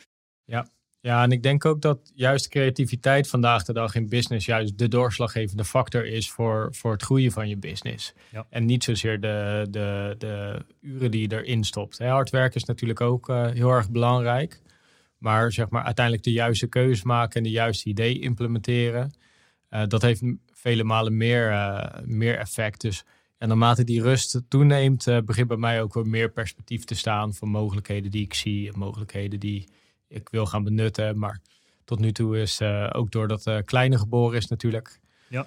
Ja. ja, en ik denk ook dat juist creativiteit vandaag de dag in business juist de doorslaggevende factor is voor, voor het groeien van je business. Ja. En niet zozeer de, de, de uren die je erin stopt. Hard werken is natuurlijk ook uh, heel erg belangrijk. Maar zeg maar uiteindelijk de juiste keuze maken en de juiste idee implementeren. Uh, dat heeft vele malen meer, uh, meer effect. Dus en naarmate die rust toeneemt, uh, begint bij mij ook weer meer perspectief te staan van mogelijkheden die ik zie en mogelijkheden die ik wil gaan benutten. Maar tot nu toe is ook doordat uh, kleine geboren is natuurlijk. Ja.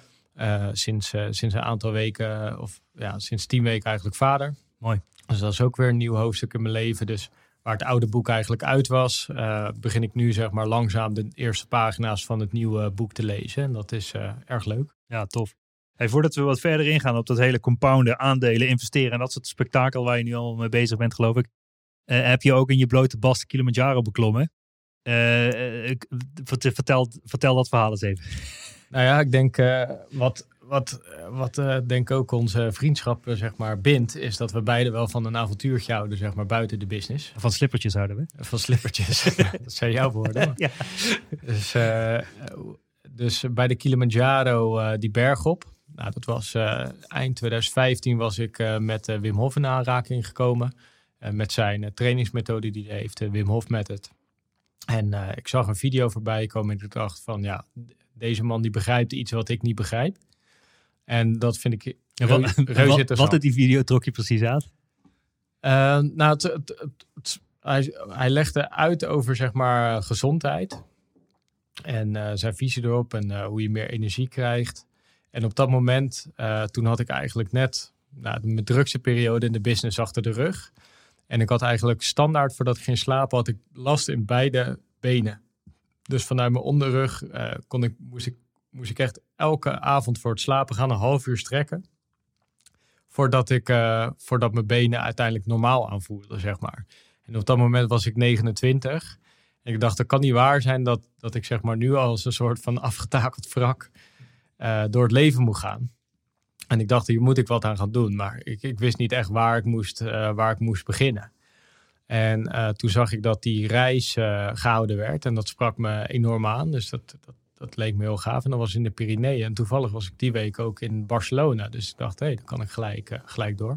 sinds, sinds een aantal weken, of ja, sinds tien weken eigenlijk vader. Mooi. Dus dat is ook weer een nieuw hoofdstuk in mijn leven. Dus waar het oude boek eigenlijk uit was, uh, begin ik nu zeg maar langzaam de eerste pagina's van het nieuwe boek te lezen. En dat is uh, erg leuk. Ja, tof. Hey, voordat we wat verder ingaan op dat hele compounden, aandelen, investeren en dat soort spektakel waar je nu al mee bezig bent, geloof ik. Uh, heb je ook in je blote bast Kilimanjaro beklommen? vertel, vertel dat verhaal eens even. Nou ja, ik denk wat, wat, wat uh, denk ik ook onze vriendschap uh, zeg maar, bindt, is dat we beide wel van een avontuurtje houden, zeg maar, buiten de business. Van slippertjes houden we. Van slippertjes. dat zijn jouw woorden. ja. Dus, uh, dus bij de Kilimanjaro die berg op. Nou, dat was eind 2015 was ik met Wim Hof in aanraking gekomen. met zijn trainingsmethode die hij heeft, Wim Hof Method. En ik zag een video voorbij komen en ik dacht van ja, deze man die begrijpt iets wat ik niet begrijp. En dat vind ik ja, wat, reuze wat, wat die video trok je precies uit? Uh, nou, het, het, hij, hij legde uit over zeg maar gezondheid. En uh, zijn visie erop en uh, hoe je meer energie krijgt. En op dat moment, toen had ik eigenlijk net nou, mijn drukste periode in de business achter de rug. En ik had eigenlijk standaard voordat ik ging slapen, had ik last in beide benen. Dus vanuit mijn onderrug kon ik, moest ik moest ik echt elke avond voor het slapen gaan een half uur strekken. Voordat, ik, uh, voordat mijn benen uiteindelijk normaal aanvoelden, zeg maar. En op dat moment was ik 29. En ik dacht, dat kan niet waar zijn dat, dat ik zeg maar nu als een soort van afgetakeld wrak uh, door het leven moet gaan. En ik dacht, hier moet ik wat aan gaan doen. Maar ik, ik wist niet echt waar ik moest, uh, waar ik moest beginnen. En toen zag ik dat die reis gehouden werd. En dat sprak me enorm aan. Dus dat, dat, dat leek me heel gaaf. En dat was in de Pyreneeën. En toevallig was ik die week ook in Barcelona. Dus ik dacht, hé, hey, dan kan ik gelijk, uh, gelijk door.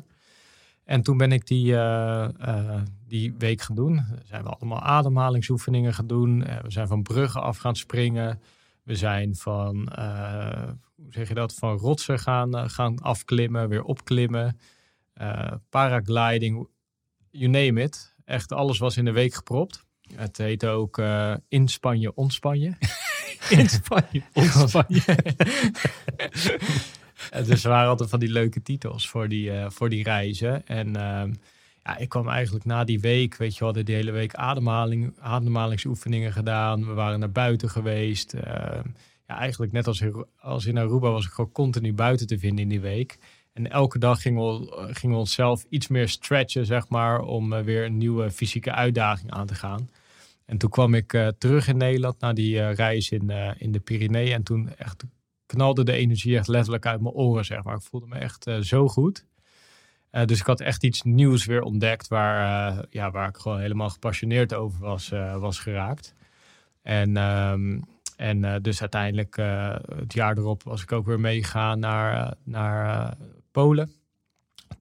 En toen ben ik die, uh, uh, die week gaan doen. Zijn we allemaal ademhalingsoefeningen gaan doen. we zijn van bruggen af gaan springen. We zijn van, hoe zeg je dat, van rotsen gaan, gaan afklimmen, weer opklimmen. paragliding, you name it. Echt alles was in de week gepropt. Het heette ook in Spanje, ontspan in Spanje. Spanje. dus er waren altijd van die leuke titels voor die, uh, voor die reizen. En uh, ja, ik kwam eigenlijk na die week, weet je, we hadden die hele week ademhaling, ademhalingsoefeningen gedaan. We waren naar buiten geweest. Uh, ja, eigenlijk net als als in Aruba was ik gewoon continu buiten te vinden in die week. En elke dag gingen we, onszelf iets meer stretchen, zeg maar, om uh, weer een nieuwe fysieke uitdaging aan te gaan. En toen kwam ik uh, terug in Nederland na die uh, reis in, in de Pyreneeën. En toen echt knalde de energie echt letterlijk uit mijn oren, zeg maar. Ik voelde me echt zo goed. dus ik had echt iets nieuws weer ontdekt waar, ja, waar ik gewoon helemaal gepassioneerd over was, was geraakt. En, um, en dus uiteindelijk het jaar erop was ik ook weer meegegaan naar, naar Polen.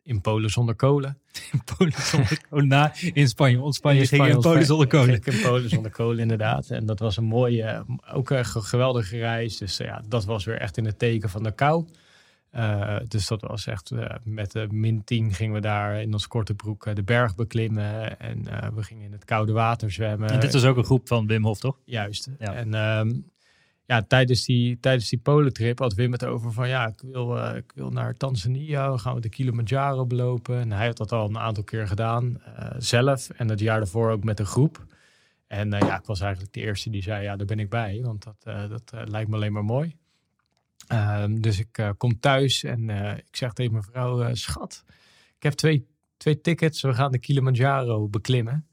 in Polen zonder kolen. In Polen zonder kolen. Na, in Spanje. In Spanje, ging je in Polen zonder kolen. in Polen zonder kolen, inderdaad. En dat was een mooie, ook een geweldige reis. Dus ja, dat was weer echt in het teken van de kou. Uh, dus dat was echt uh, met de min 10 gingen we daar in ons korte broek uh, de berg beklimmen. En we gingen in het koude water zwemmen. En dit was ook een groep van Wim Hof, toch? Juist. Ja. En um, ja, tijdens die, tijdens die Polentrip had Wim het over van ja, ik wil, uh, ik wil naar Tanzania, we gaan we de Kilimanjaro belopen. En hij had dat al een aantal keer gedaan, uh, zelf en het jaar daarvoor ook met een groep. En uh, ja, ik was eigenlijk de eerste die zei ja, daar ben ik bij, want dat, dat lijkt me alleen maar mooi. Ehm, dus ik kom thuis en ik zeg tegen mijn vrouw, schat, ik heb twee, twee tickets, we gaan de Kilimanjaro beklimmen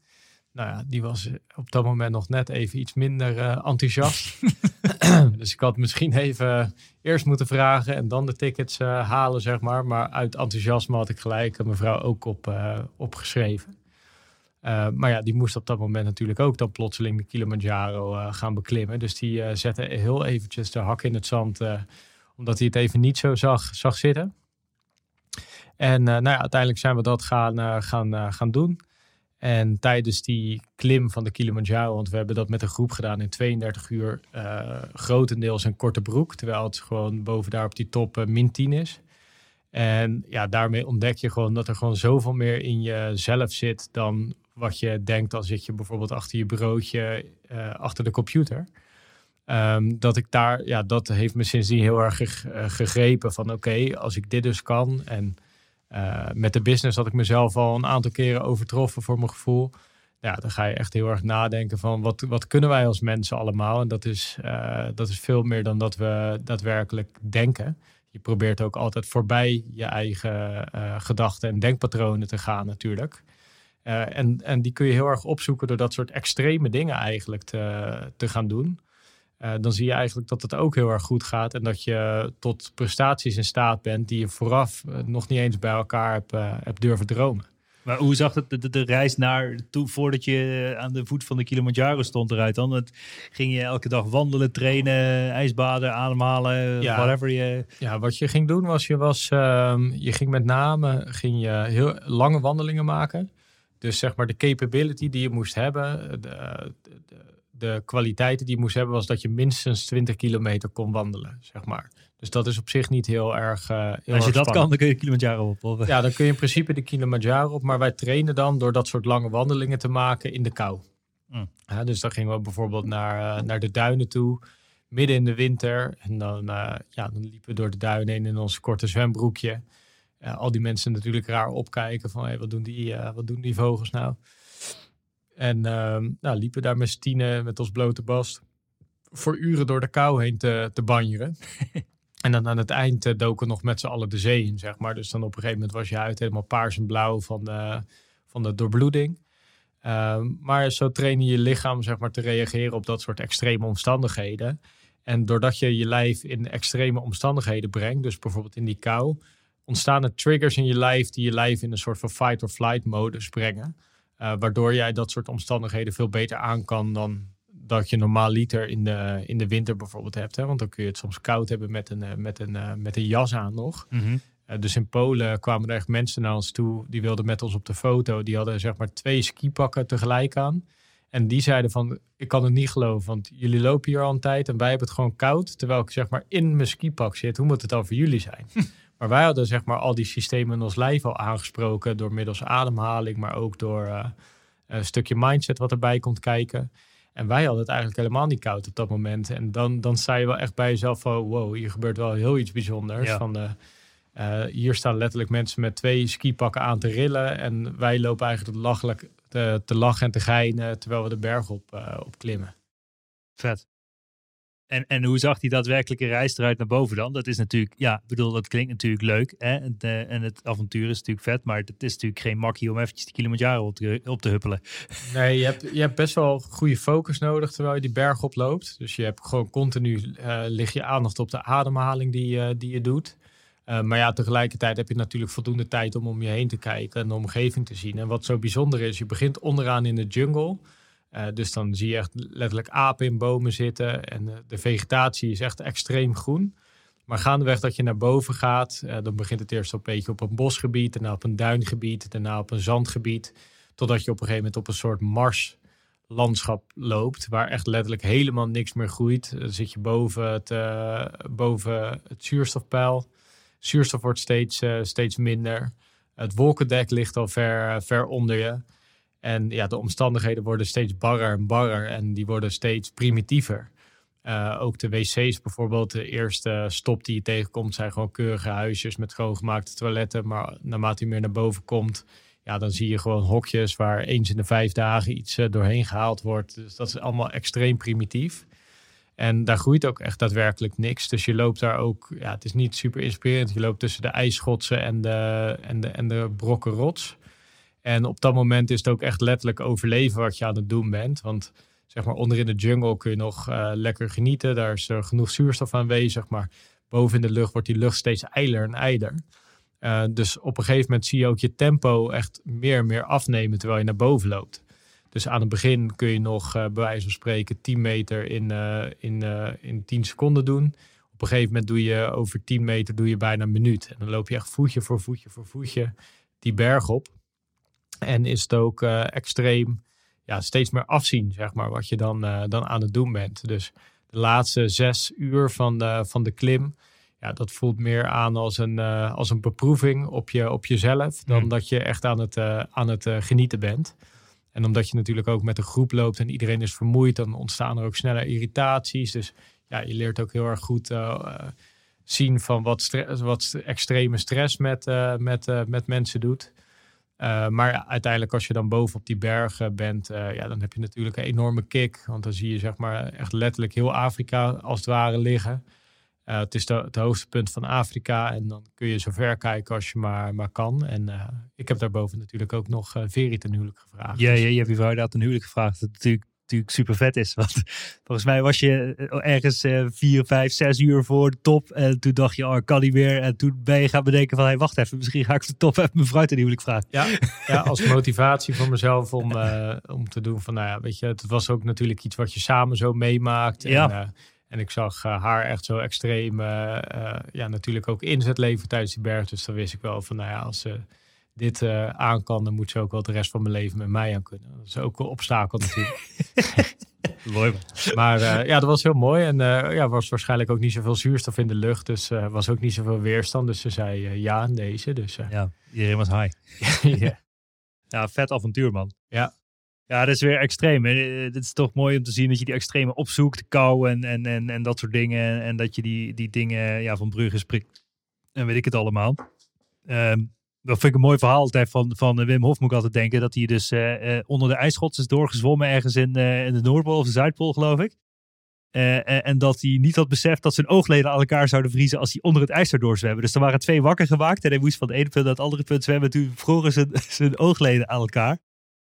nou ja, die was op dat moment nog net even iets minder uh, enthousiast. dus ik had misschien even eerst moeten vragen en dan de tickets uh, halen, zeg maar. Maar uit enthousiasme had ik gelijk mevrouw ook op, uh, opgeschreven. maar ja, die moest op dat moment natuurlijk ook dan plotseling de Kilimanjaro gaan beklimmen. Dus die zette heel eventjes de hak in het zand, omdat hij het even niet zo zag, zag zitten. En nou ja, uiteindelijk zijn we dat gaan, gaan, gaan doen. En tijdens die klim van de Kilimanjaro, want we hebben dat met een groep gedaan in 32 uur, uh, grotendeels een korte broek, terwijl het gewoon boven daar op die top uh, min 10 is. En ja, daarmee ontdek je gewoon dat er gewoon zoveel meer in jezelf zit dan wat je denkt als zit je bijvoorbeeld achter je broodje, uh, achter de computer. Um, dat ik daar, ja, dat heeft me sindsdien heel erg gegrepen van oké, als ik dit dus kan en uh, met de business had ik mezelf al een aantal keren overtroffen voor mijn gevoel. Ja, dan ga je echt heel erg nadenken van wat, wat kunnen wij als mensen allemaal? En dat is, uh, dat is veel meer dan dat we daadwerkelijk denken. Je probeert ook altijd voorbij je eigen uh, gedachten en denkpatronen te gaan natuurlijk. en, en die kun je heel erg opzoeken door dat soort extreme dingen eigenlijk te, te gaan doen. Uh, dan zie je eigenlijk dat het ook heel erg goed gaat. En dat je tot prestaties in staat bent die je vooraf uh, nog niet eens bij elkaar hebt, uh, hebt durven dromen. Maar hoe zag het de, de, reis naar toe voordat je aan de voet van de Kilimanjaro stond eruit dan? Het, ging je elke dag wandelen, trainen, ijsbaden, ademhalen, ja, whatever je... Ja, wat je ging doen was, je, was um, je ging met name ging je heel lange wandelingen maken. Dus zeg maar de capability die je moest hebben, de, de, de kwaliteiten die je moest hebben, was dat je minstens 20 kilometer kon wandelen, zeg maar. Dus dat is op zich niet heel erg. Uh, heel Als je dat kan, dan kun je Kilimanjaro op. Of? Ja, dan kun je in principe de Kilimanjaro op. Maar wij trainen dan door dat soort lange wandelingen te maken in de kou. Mm. Ja, dus dan gingen we bijvoorbeeld naar, uh, naar de duinen toe, midden in de winter. En dan, uh, ja, dan liepen we door de duinen heen in ons korte zwembroekje. al die mensen natuurlijk raar opkijken van hey, wat, doen die, wat doen die vogels nou? En uh, nou, liepen daar met Stine met ons blote bast voor uren door de kou heen te, te banjeren. en dan aan het eind uh, doken nog met z'n allen de zee in, zeg maar. Dus dan op een gegeven moment was je uit helemaal paars en blauw van de, van de doorbloeding. Uh, maar zo train je je lichaam zeg maar, te reageren op dat soort extreme omstandigheden. En doordat je je lijf in extreme omstandigheden brengt, dus bijvoorbeeld in die kou, ontstaan er triggers in je lijf die je lijf in een soort van fight or flight modus brengen. Uh, waardoor jij dat soort omstandigheden veel beter aan kan dan dat je normaal liter in de, in de winter bijvoorbeeld hebt. Hè? Want dan kun je het soms koud hebben met een, eh, met een, uh, met een jas aan nog. Mm -hmm. uh, dus in Polen kwamen er echt mensen naar ons toe. Die wilden met ons op de foto. Die hadden zeg maar twee skipakken tegelijk aan. En die zeiden van, ik kan het niet geloven. Want jullie lopen hier al een tijd en wij hebben het gewoon koud. Terwijl ik zeg maar in mijn skipak zit. Hoe moet het dan voor jullie zijn? Maar wij hadden zeg maar al die systemen in ons lijf al aangesproken door middels ademhaling, maar ook door uh, een stukje mindset wat erbij komt kijken. En wij hadden het eigenlijk helemaal niet koud op dat moment. En dan, dan sta je wel echt bij jezelf van, wow, hier gebeurt wel heel iets bijzonders. Van de, uh, hier staan letterlijk mensen met twee skipakken aan te rillen. En wij lopen eigenlijk lachelijk te, te lachen en te geinen terwijl we de berg op, uh, op klimmen. Vet. En, en hoe zag die daadwerkelijke reis eruit naar boven dan? Dat is natuurlijk, ja, bedoel, dat klinkt natuurlijk leuk. Hè? En, en het avontuur is natuurlijk vet, maar het is natuurlijk geen makkie om eventjes de Kilimanjaro op te, op te huppelen. Nee, je hebt, je hebt best wel goede focus nodig terwijl je die berg oploopt. Dus je hebt gewoon continu, uh, lig je aandacht op de ademhaling die, uh, die je doet. Uh, maar ja, tegelijkertijd heb je natuurlijk voldoende tijd om om je heen te kijken en de omgeving te zien. En wat zo bijzonder is, je begint onderaan in de jungle. Uh, dus dan zie je echt letterlijk apen in bomen zitten. En uh, de vegetatie is echt extreem groen. Maar gaandeweg dat je naar boven gaat, uh, dan begint het eerst een beetje op een bosgebied, daarna op een duingebied, daarna op een zandgebied. Totdat je op een gegeven moment op een soort marslandschap loopt, waar echt letterlijk helemaal niks meer groeit. Dan zit je boven het, boven het zuurstofpeil. Zuurstof wordt steeds, steeds minder. Het wolkendek ligt al ver, ver onder je. En ja, de omstandigheden worden steeds barrer en barrer en die worden steeds primitiever. Uh, ook de wc's bijvoorbeeld, de eerste stop die je tegenkomt, zijn gewoon keurige huisjes met schoongemaakte toiletten. Maar naarmate je meer naar boven komt, ja, dan zie je gewoon hokjes waar eens in de vijf dagen iets uh, doorheen gehaald wordt. Dus dat is allemaal extreem primitief. En daar groeit ook echt daadwerkelijk niks. Dus je loopt daar ook, ja, het is niet super inspirerend. Je loopt tussen de ijsschotsen en de, en de, en de brokken rots. En op dat moment is het ook echt letterlijk overleven wat je aan het doen bent. Want zeg maar onder in de jungle kun je nog uh, lekker genieten. Daar is er genoeg zuurstof aanwezig. Maar boven in de lucht wordt die lucht steeds eiler en eiler. Uh, dus op een gegeven moment zie je ook je tempo echt meer en meer afnemen terwijl je naar boven loopt. Dus aan het begin kun je nog uh, bij wijze van spreken 10 meter in, in, in 10 seconden doen. Op een gegeven moment doe je over 10 meter doe je bijna een minuut. En dan loop je echt voetje voor voetje voor voetje die berg op. En is het ook extreem ja, steeds meer afzien, zeg maar, wat je dan, uh, dan aan het doen bent. Dus de laatste zes uur van de, van de klim, ja, dat voelt meer aan als een, uh, als een beproeving op, je, op jezelf, dan mm. dat je echt aan het, uh, aan het genieten bent. En omdat je natuurlijk ook met een groep loopt en iedereen is vermoeid, dan ontstaan er ook sneller irritaties. Dus ja, je leert ook heel erg goed zien van wat, wat extreme stress met, met, met mensen doet. Uh, maar uiteindelijk als je dan boven op die bergen bent, uh, ja, dan heb je natuurlijk een enorme kick. Want dan zie je zeg maar echt letterlijk heel Afrika als het ware liggen. Uh, het is de, het hoogste punt van Afrika en dan kun je zo ver kijken als je maar, maar kan. En ik heb daarboven natuurlijk ook nog Veri ten huwelijk gevraagd. Ja, dus... ja, je hebt je vrouw daar ten huwelijk gevraagd. Dat is natuurlijk natuurlijk super vet is. Want volgens mij was je eh, ergens uh, vier, vijf, zes uur voor de top. En toen dacht je, oh, kan niet meer. En toen ben je gaan bedenken van, hey, wacht even, misschien ga ik de top even mijn vrouw ten huwelijk vragen. Ja, ja, als motivatie voor mezelf om, uh, om te doen van, nou ja, weet je, het was ook natuurlijk iets wat je samen zo meemaakt. Ja. En, en ik zag haar echt zo extreem, ja, natuurlijk ook inzet leven tijdens die berg. Dus dan wist ik wel van, nou ja, als ze dit uh, aan kan, dan moet ze ook wel de rest van mijn leven met mij aan kunnen. Dat is ook een obstakel natuurlijk. mooi. Maar uh, ja, dat was heel mooi. En uh, ja, was waarschijnlijk ook niet zoveel zuurstof in de lucht. Dus was ook niet zoveel weerstand. Dus ze zei ja aan deze. Dus, ja, iedereen was high. ja. ja, vet avontuur man. Ja. Ja, dat is weer extreem. Het is toch mooi om te zien dat je die extreme opzoekt, kou en, en, en, en dat soort dingen. En dat je die, die dingen ja, van Brugge spreekt en weet ik het allemaal. Um, dat vind ik een mooi verhaal altijd van, van Wim Hof, moet ik altijd denken. Dat hij dus uh, onder de ijsschots is doorgezwommen ergens in, in de Noordpool of de Zuidpool, geloof ik. en dat hij niet had beseft dat zijn oogleden aan elkaar zouden vriezen als hij onder het ijs zou doorzwemmen. Dus er waren twee wakker gemaakt en hij moest van het ene punt naar het andere punt zwemmen. Toen vroegen zijn, zijn oogleden aan elkaar.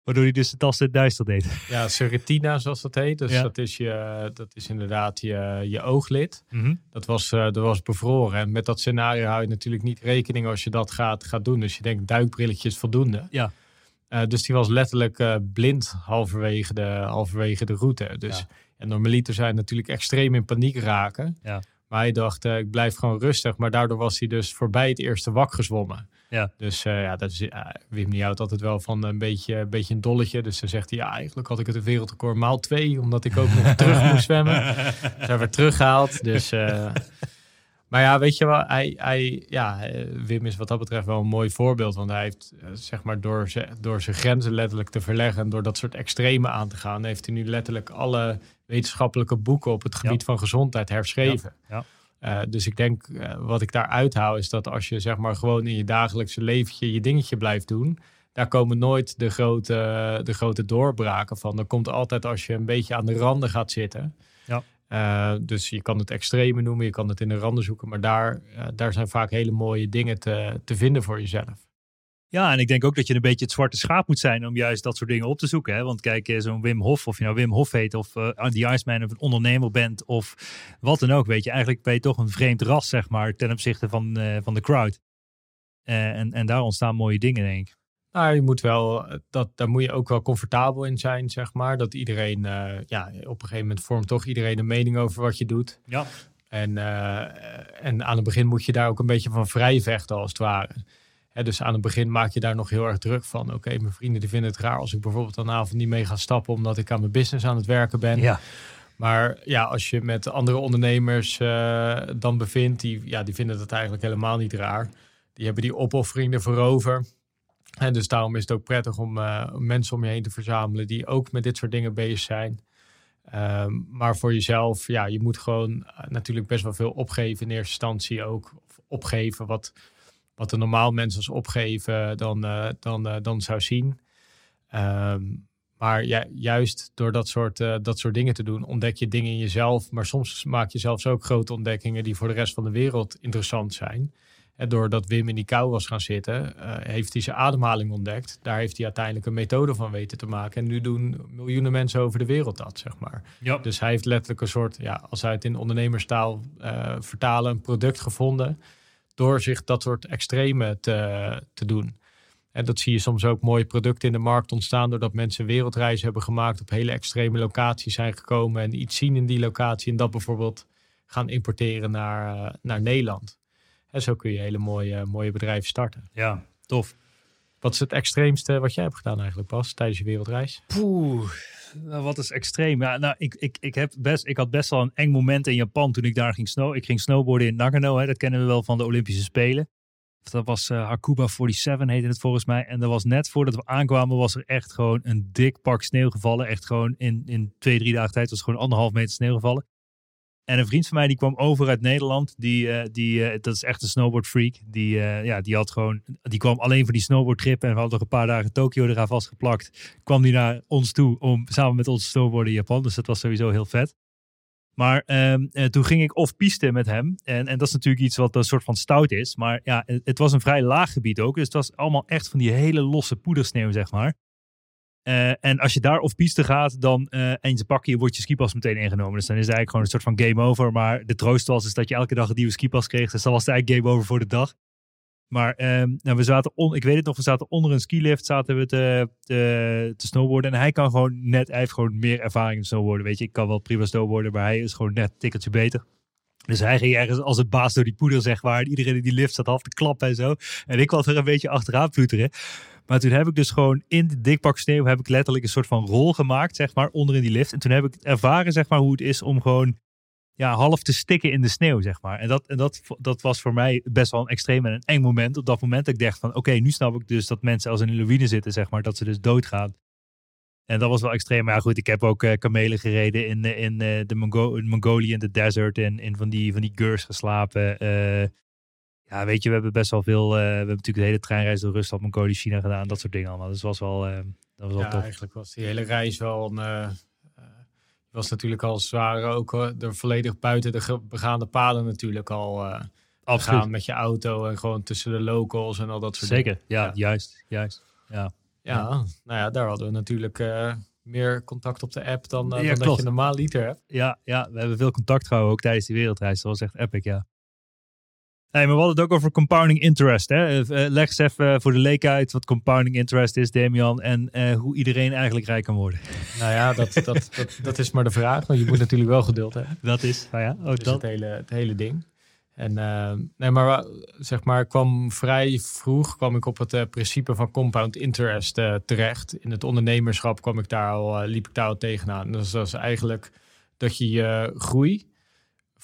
Waardoor hij dus de tas het duister deed. Ja, serretina zoals dat heet. Dus dat, is je, dat is inderdaad je, je ooglid. Mhm. dat, was, uh, dat was bevroren. En met dat scenario hou je natuurlijk niet rekening als je dat gaat, gaat doen. Dus je denkt duikbrilletjes voldoende. Ja. Uh, dus die was letterlijk uh, blind halverwege de, halverwege de route. Dus ja. en normaliter zijn natuurlijk extreem in paniek raken. Ja. Maar hij dacht, ik blijf gewoon rustig. Maar daardoor was hij dus voorbij het eerste wak gezwommen. Ja. Dus uh, ja, dat is, uh, Wim die houdt altijd wel van een beetje, een beetje een dolletje. Dus dan zegt hij, ja, eigenlijk had ik het een wereldrecord maal twee, omdat ik ook nog terug moest zwemmen. Dus hij werd teruggehaald. Dus, uh, maar ja, weet je wel, hij, hij, ja, Wim is wat dat betreft wel een mooi voorbeeld. Want hij heeft, zeg maar, door, door zijn grenzen letterlijk te verleggen en door dat soort extreme aan te gaan, heeft hij nu letterlijk alle wetenschappelijke boeken op het gebied ja. van gezondheid herschreven. Ja. ja. Uh, dus ik denk, uh, wat ik daar uithaal, is dat als je zeg maar gewoon in je dagelijkse leventje je dingetje blijft doen, daar komen nooit de grote, de grote doorbraken van. Er komt altijd als je een beetje aan de randen gaat zitten. Ja. Uh, dus je kan het extreme noemen, je kan het in de randen zoeken, maar daar, daar zijn vaak hele mooie dingen te, te vinden voor jezelf. Ja, en ik denk ook dat je een beetje het zwarte schaap moet zijn om juist dat soort dingen op te zoeken. Hè? Want kijk, eh, zo'n Wim Hof, of je nou Wim Hof heet, of uh, The Iceman, of een ondernemer bent, of wat dan ook, weet je. Eigenlijk ben je toch een vreemd ras, zeg maar, ten opzichte van, uh, van de crowd. Uh, en, en daar ontstaan mooie dingen, denk ik. Nou, je moet wel, dat, daar moet je ook wel comfortabel in zijn, zeg maar. Dat iedereen, ja, op een gegeven moment vormt toch iedereen een mening over wat je doet. Ja. En, en aan het begin moet je daar ook een beetje van vrij vechten als het ware. Hè, dus aan het begin maak je daar nog heel erg druk van. Oké, mijn vrienden die vinden het raar als ik bijvoorbeeld een avond niet mee ga stappen omdat ik aan mijn business aan het werken ben. Ja. Maar ja, als je met andere ondernemers uh, dan bevindt, die, ja, die vinden dat eigenlijk helemaal niet raar. Die hebben die opoffering ervoor over. En dus daarom is het ook prettig om uh, mensen om je heen te verzamelen die ook met dit soort dingen bezig zijn. Um, maar voor jezelf, ja, je moet gewoon uh, natuurlijk best wel veel opgeven in eerste instantie ook. Of opgeven wat, wat een normaal mensen als opgeven dan, dan, dan zou zien. Um, maar ja, juist door dat soort, uh, dat soort dingen te doen, ontdek je dingen in jezelf. Maar soms maak je zelfs ook grote ontdekkingen die voor de rest van de wereld interessant zijn. En doordat Wim in die kou was gaan zitten, heeft hij zijn ademhaling ontdekt. Daar heeft hij uiteindelijk een methode van weten te maken. En nu doen miljoenen mensen over de wereld dat, zeg maar. Ja. Dus hij heeft letterlijk een soort, ja, als hij het in ondernemerstaal vertalen, een product gevonden. Door zich dat soort extreme te, te doen. En dat zie je soms ook mooie producten in de markt ontstaan doordat mensen wereldreizen hebben gemaakt, op hele extreme locaties zijn gekomen en iets zien in die locatie en dat bijvoorbeeld gaan importeren naar, uh, naar Nederland. En zo kun je hele mooie, mooie bedrijven starten. Ja, tof. Wat is het extreemste wat jij hebt gedaan eigenlijk, Pas, tijdens je wereldreis? Poeh, nou, wat is extreem? Ja, nou, ik, ik, ik, heb best, ik had best wel een eng moment in Japan toen ik daar ging snow. Ik ging snowboarden in Nagano, hè, dat kennen we wel van de Olympische Spelen. Dat was uh, Hakuba 47 heette het volgens mij. En dat was net voordat we aankwamen was er echt gewoon een dik pak sneeuw gevallen. Echt gewoon in, in twee, drie dagen tijd was gewoon anderhalf meter sneeuw gevallen. En een vriend van mij die kwam over uit Nederland. Die, uh, die, uh, dat is echt een snowboardfreak. Die, ja, die had gewoon, die kwam alleen voor die snowboardtrip. En we hadden nog een paar dagen Tokio eraan vastgeplakt. Kwam die naar ons toe om samen met ons snowboarden in Japan. Dus dat was sowieso heel vet. Maar uh, toen ging ik off-piste met hem. En, en dat is natuurlijk iets wat een soort van stout is. Maar ja, het, het, was een vrij laag gebied ook. Dus het was allemaal echt van die hele losse poedersneeuw, zeg maar. Uh, en als je daar off-piste gaat dan, uh, en je, wordt je skipas meteen ingenomen. Dus dan is het eigenlijk gewoon een soort van game over. Maar de troost was is dat je elke dag een nieuwe skipas kreeg. Dus dan was het eigenlijk game over voor de dag. Maar um, nou, we zaten ik weet het nog, we zaten onder een skilift zaten we te, te, te snowboarden. En hij kan gewoon net, hij heeft gewoon meer ervaring in snowboarden. Weet je, ik kan wel prima snowboarden, maar hij is gewoon net een tikkeltje beter. Dus hij ging ergens als het baas door die poeder, zeg maar. En iedereen in die lift zat half te klappen en zo. En ik was er een beetje achteraan ploeteren. Maar toen heb ik dus gewoon in de dikpak sneeuw heb ik letterlijk een soort van rol gemaakt, zeg maar, onder in die lift. En toen heb ik ervaren, zeg maar, hoe het is om gewoon ja, half te stikken in de sneeuw, zeg maar. En, dat, en dat, dat was voor mij best wel een extreem en een eng moment. Op dat moment dat ik dacht van, oké, nu snap ik dus dat mensen als in een zitten, zeg maar, dat ze dus doodgaan. En dat was wel extreem. Maar ja, goed, ik heb ook uh, kamelen gereden in, uh, in uh, de Mongo Mongolië, in de desert, en in van die, van die gurs geslapen. Ja, weet je, we hebben best wel veel, we hebben natuurlijk de hele treinreis door Rusland, Mongolië, China gedaan, dat soort dingen allemaal. Dus was wel, dat was wel ja, tof. eigenlijk was die hele reis wel een was natuurlijk al zwaar ook er volledig buiten de begaande paden natuurlijk al uh, gaan met je auto en gewoon tussen de locals en al dat soort Zeker, dingen. ja, ja, juist, juist. Ja. Ja, ja, nou ja, daar hadden we natuurlijk uh, meer contact op de app dan, uh, ja, dan dat je normaal liter hebt. Ja, ja, we hebben veel contact gehouden ook tijdens die wereldreis. Dat was echt epic, ja. Nee, maar we hadden het ook over compounding interest. Hè? Leg eens even voor de leek uit wat compounding interest is, Damian. En uh, hoe iedereen eigenlijk rijk kan worden. Nou ja, dat, dat, dat, dat, is maar de vraag. Want je moet natuurlijk wel geduld hebben. Dat is, nou ja, ook dus dat. Het hele, het hele ding. En uh, nee, maar zeg maar, kwam vrij vroeg kwam ik op het uh, principe van compound interest terecht. In het ondernemerschap kwam ik daar al, liep ik daar al tegenaan. Dus dat is eigenlijk dat je je groei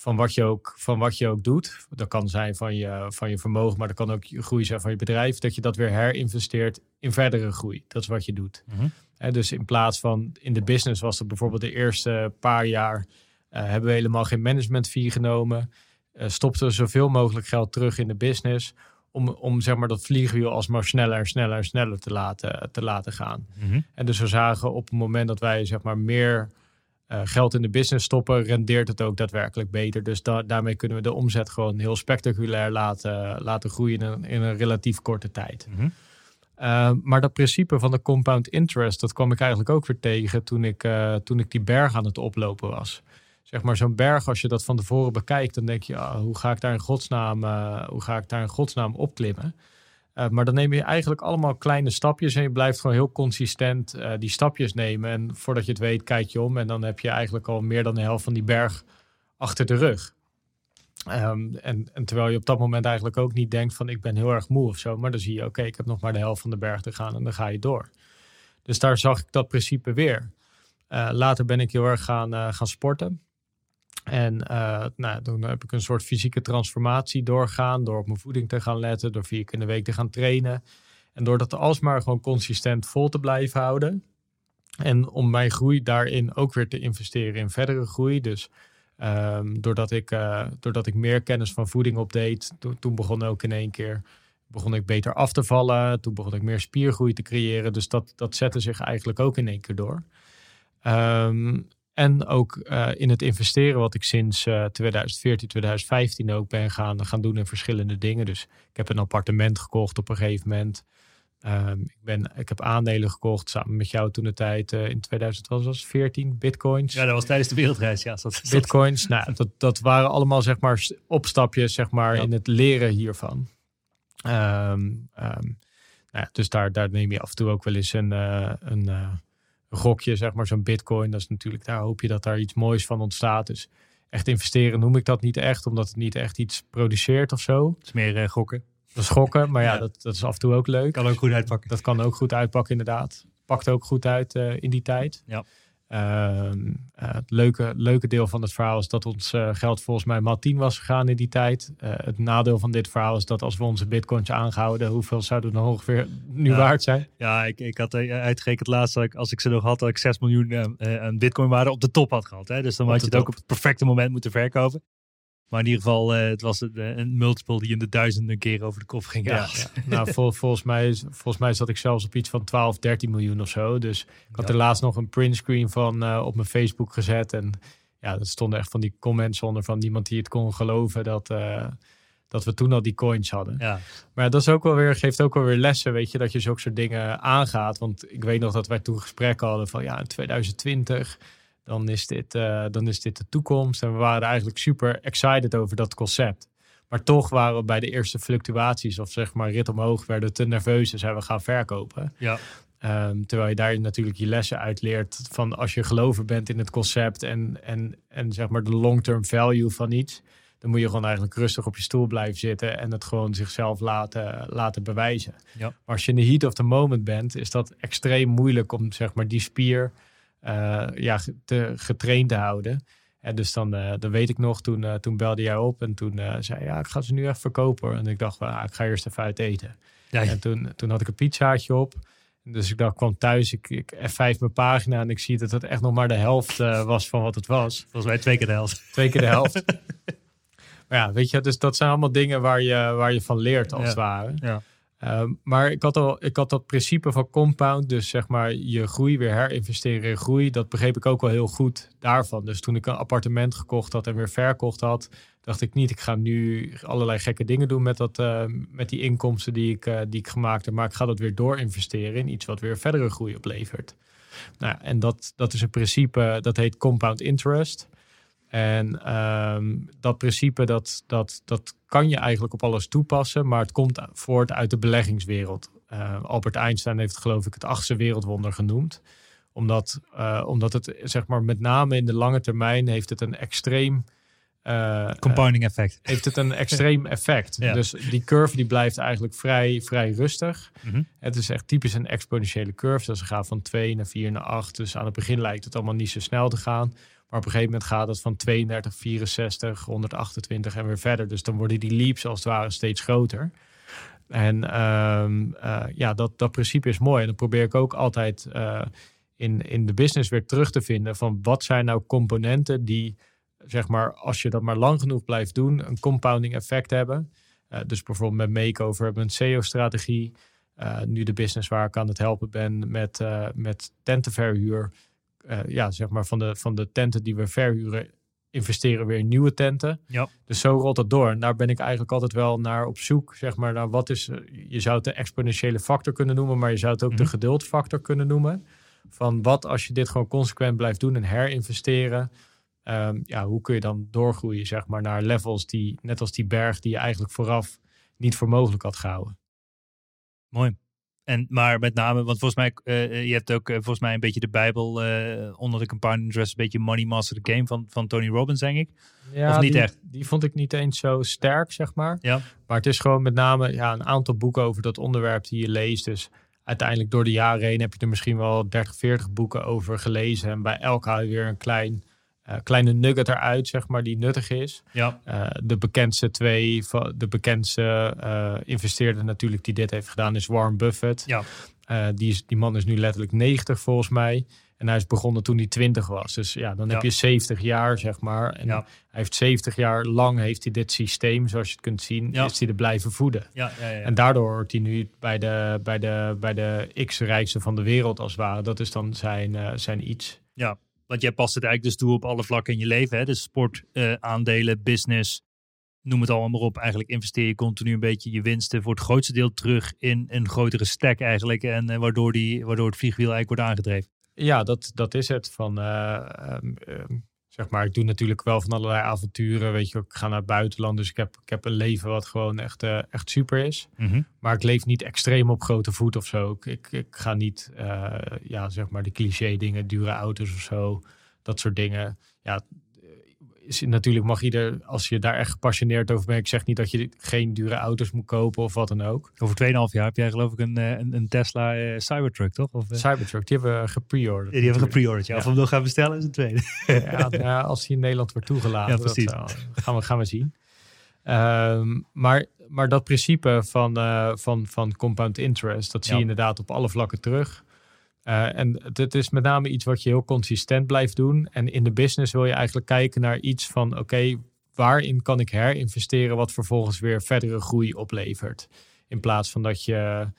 van wat je ook, van wat je ook doet. Dat kan zijn van je, van je vermogen, maar dat kan ook je groei zijn van je bedrijf. Dat je dat weer herinvesteert in verdere groei. Dat is wat je doet. Mm -hmm. en dus in plaats van in de business was het bijvoorbeeld de eerste paar jaar uh, hebben we helemaal geen management fee genomen. Uh, stopten we zoveel mogelijk geld terug in de business. Om, om zeg maar dat vliegwiel alsmaar sneller en sneller en sneller te laten, te laten gaan. Mm -hmm. En dus we zagen op het moment dat wij zeg maar meer uh, geld in de business stoppen, rendeert het ook daadwerkelijk beter. Dus da daarmee kunnen we de omzet gewoon heel spectaculair laten, laten groeien in een, in een relatief korte tijd. Mm -hmm. uh, maar dat principe van de compound interest, dat kwam ik eigenlijk ook weer tegen toen ik, uh, toen ik die berg aan het oplopen was. Zeg maar zo'n berg, als je dat van tevoren bekijkt, dan denk je, oh, hoe ga ik daar in godsnaam, hoe ga ik daar in godsnaam opklimmen? Uh, maar dan neem je eigenlijk allemaal kleine stapjes en je blijft gewoon heel consistent uh, die stapjes nemen. En voordat je het weet, kijk je om en dan heb je eigenlijk al meer dan de helft van die berg achter de rug. Ehm, en, en terwijl je op dat moment eigenlijk ook niet denkt van ik ben heel erg moe of zo. Maar dan zie je, oké, ik heb nog maar de helft van de berg te gaan en dan ga je door. Dus daar zag ik dat principe weer. Uh, later ben ik heel erg gaan, gaan sporten. En uh, nou, toen heb ik een soort fysieke transformatie doorgaan. Door op mijn voeding te gaan letten. Door vier keer in de week te gaan trainen. En door dat alsmaar gewoon consistent vol te blijven houden. En om mijn groei daarin ook weer te investeren in verdere groei. Dus um, doordat, ik, uh, doordat ik meer kennis van voeding opdeed. To toen begon ook in één keer begon ik beter af te vallen. Toen begon ik meer spiergroei te creëren. Dus dat, dat zette zich eigenlijk ook in één keer door. Um, en ook uh, in het investeren, wat ik sinds uh, 2014, 2015 ook ben gaan, gaan doen in verschillende dingen. Dus ik heb een appartement gekocht op een gegeven moment. Um, ik, ben, ik heb aandelen gekocht samen met jou toen de tijd uh, in 2014, bitcoins. Ja, dat was tijdens de wereldreis. Ja, dat, bitcoins, nou, dat, dat waren allemaal zeg maar opstapjes zeg maar, ja. in het leren hiervan. Um, um, nou, dus daar, daar neem je af en toe ook wel eens een, uh, een, uh, een gokje, zeg maar, zo'n bitcoin. Dat is natuurlijk, daar hoop je dat daar iets moois van ontstaat. Dus echt investeren noem ik dat niet echt, omdat het niet echt iets produceert of zo. Het is meer uh, gokken. Dat is gokken, maar ja, ja, Dat, dat is af en toe ook leuk. Kan ook goed uitpakken. Dat kan ook goed uitpakken, inderdaad. Pakt ook goed uit in die tijd. Ja. Uh, het leuke, leuke deel van het verhaal is dat ons uh, geld volgens mij maal 10 was gegaan in die tijd. Uh, het nadeel van dit verhaal is dat als we onze bitcoins aangehouden, hoeveel zouden we dan ongeveer nu ja. waard zijn? Ja, ik, ik had uitgerekend laatst dat ik, als ik ze nog had, dat ik 6 miljoen aan bitcoin waarde op de top had gehad. Hè? Dus dan Op had je het ook op het perfecte moment moeten verkopen. Maar in ieder geval, eh, het was een, een multiple die in de duizenden keer over de kop ging. Ja, nou, vol, volgens, mij, is- volgens mij zat ik zelfs op iets van 12, 13 miljoen of zo. Dus ik had Ja. er laatst nog een printscreen van eh, op mijn Facebook gezet. En ja, er stonden echt van die comments onder van niemand die het kon geloven dat, eh, dat we toen al die coins hadden. ja. Maar ja, dat is ook wel weer, geeft ook wel weer lessen, weet je, dat je zulke soort dingen aangaat. Want ik weet nog dat wij toen gesprekken hadden van ja, in 2020, dan is dit, eh, dan is dit de toekomst. En we waren eigenlijk super excited over dat concept. Maar toch waren we bij de eerste fluctuaties of zeg maar rit omhoog, werden te nerveus en zijn we gaan verkopen. ja. Ehm, terwijl je daar natuurlijk je lessen uit leert van als je gelover bent in het concept en, en, en zeg maar de long-term value van iets. Dan moet je gewoon eigenlijk rustig op je stoel blijven zitten en het gewoon zichzelf laten, laten bewijzen. Ja. Maar als je in de heat of the moment bent, is dat extreem moeilijk om zeg maar die spier ja, ge- te, getraind te houden. En dus dan, eh, dan weet ik nog, toen, eh, toen belde jij op en toen eh, zei ja, ik ga ze nu echt verkopen. En ik dacht, well, ik ga eerst even uit eten. Ja, En toen, toen had ik een pizzaatje op. Dus ik dacht, kwam thuis, ik, ik F5 mijn pagina en ik zie dat het echt nog maar de helft eh, was van wat het was. volgens mij twee keer de helft. Twee keer de helft. maar ja, weet je, dus dat zijn allemaal dingen waar je, waar je van leert als Ja. het ware. Ja. Ehm, maar ik had, al, ik had dat principe van compound, dus zeg maar je groei weer herinvesteren in groei, dat begreep ik ook wel heel goed daarvan. Dus toen ik een appartement gekocht had en weer verkocht had, dacht ik niet, ik ga nu allerlei gekke dingen doen met, dat, eh, met die inkomsten die ik, eh, die ik gemaakt heb, maar ik ga dat weer doorinvesteren in iets wat weer verdere groei oplevert. Nou, en dat, dat is een principe, dat heet compound interest. En ehm, dat principe, dat, dat, dat kan je eigenlijk op alles toepassen, maar het komt voort uit de beleggingswereld. Eh, Albert Einstein heeft geloof ik het achtste wereldwonder genoemd. Omdat, eh, omdat het zeg maar met name in de lange termijn heeft het een extreem... eh, Compounding effect. heeft het een extreem effect. Ja. Dus die curve die blijft eigenlijk vrij, vrij rustig. Mhm. Het is echt typisch een exponentiële curve. Dus ze gaat van 2 naar 4 naar 8. Dus aan het begin lijkt het allemaal niet zo snel te gaan. Maar op een gegeven moment gaat het van 32, 64, 128 en weer verder. Dus dan worden die leaps als het ware steeds groter. En ehm, eh, ja, dat, dat principe is mooi. En dan probeer ik ook altijd eh, in, in de business weer terug te vinden van wat zijn nou componenten die, zeg maar, als je dat maar lang genoeg blijft doen, een compounding effect hebben. Eh, dus bijvoorbeeld met Makeover hebben een SEO-strategie. Nu de business waar ik aan het helpen ben met, met tentenverhuur. Eh, ja, zeg maar van de, van de tenten die we verhuren, investeren we weer in nieuwe tenten. Ja. Dus zo rolt dat door. En daar ben ik eigenlijk altijd wel naar op zoek. Zeg maar, naar wat is, eh, je zou het de exponentiële factor kunnen noemen, maar je zou het ook de Mhm. geduldfactor kunnen noemen. Van wat als je dit gewoon consequent blijft doen en herinvesteren. Ehm, ja, hoe kun je dan doorgroeien, zeg maar, naar levels die, net als die berg, die je eigenlijk vooraf niet voor mogelijk had gehouden. Mooi. En, maar met name, want volgens mij, uh, je hebt ook uh, volgens mij een beetje de Bijbel uh, onder de compound interest, een beetje Money Master the Game van, van Tony Robbins, denk ik. Ja, of niet die, echt? Die vond ik niet eens zo sterk, zeg maar. Ja. Maar het is gewoon met name ja, een aantal boeken over dat onderwerp die je leest. Dus uiteindelijk door de jaren heen heb je er misschien wel 30, 40 boeken over gelezen. En bij elk haal je weer een klein uh, kleine nugget eruit, zeg maar, die nuttig is. Ja. Uh, de bekendste twee, de bekendste uh, investeerder natuurlijk die dit heeft gedaan is Warren Buffett. Ja. die, is, die man is nu letterlijk 90 volgens mij. En hij is begonnen toen hij 20 was. Dus ja, dan heb Ja. je 70 jaar, zeg maar. En Ja. hij heeft 70 jaar lang heeft hij dit systeem, zoals je het kunt zien, Ja. is hij er blijven voeden. Ja, ja, ja. En daardoor hoort hij nu bij de, bij de, bij de x-rijkste van de wereld als het ware. Dat is dan zijn, eh, zijn iets. Want jij past het eigenlijk dus toe op alle vlakken in je leven. Hè? Dus sport, eh, aandelen, business, noem het allemaal maar op. Eigenlijk investeer je continu een beetje je winsten voor het grootste deel terug in een grotere stack eigenlijk. En eh, waardoor, die, waardoor het vliegwiel eigenlijk wordt aangedreven. Ja, dat, dat is het. Van, eh, ehm, ehm, zeg maar, ik doe natuurlijk wel van allerlei avonturen. Weet je, ik ga naar het buitenland. Dus ik heb, ik heb een leven wat gewoon echt, eh, echt super is. Maar ik leef niet extreem op grote voet of zo. Ik, ik, ik ga niet, eh, ja, zeg maar, de cliché dingen, dure auto's of zo. Dat soort dingen. Ja, is, natuurlijk mag ieder, als je daar echt gepassioneerd over bent. Ik zeg niet dat je geen dure auto's moet kopen of wat dan ook. Over 2,5 jaar heb jij geloof ik een, eh, een, een Tesla eh, Cybertruck, toch? Of, eh, Cybertruck, die hebben we gepreorderd. die hebben we gepreorderd. Ja. Of we hem nog gaan bestellen is een tweede. ja, ja, als die in Nederland wordt toegelaten, Ja, precies. Dat, gaan, we, gaan we zien. Ehm, maar, maar dat principe van, van, van compound interest, dat zie Ja. je inderdaad op alle vlakken terug. Eh, en het, is met name iets wat je heel consistent blijft doen. En in de business wil je eigenlijk kijken naar iets van, oké, waarin kan ik herinvesteren wat vervolgens weer verdere groei oplevert. In plaats van dat je,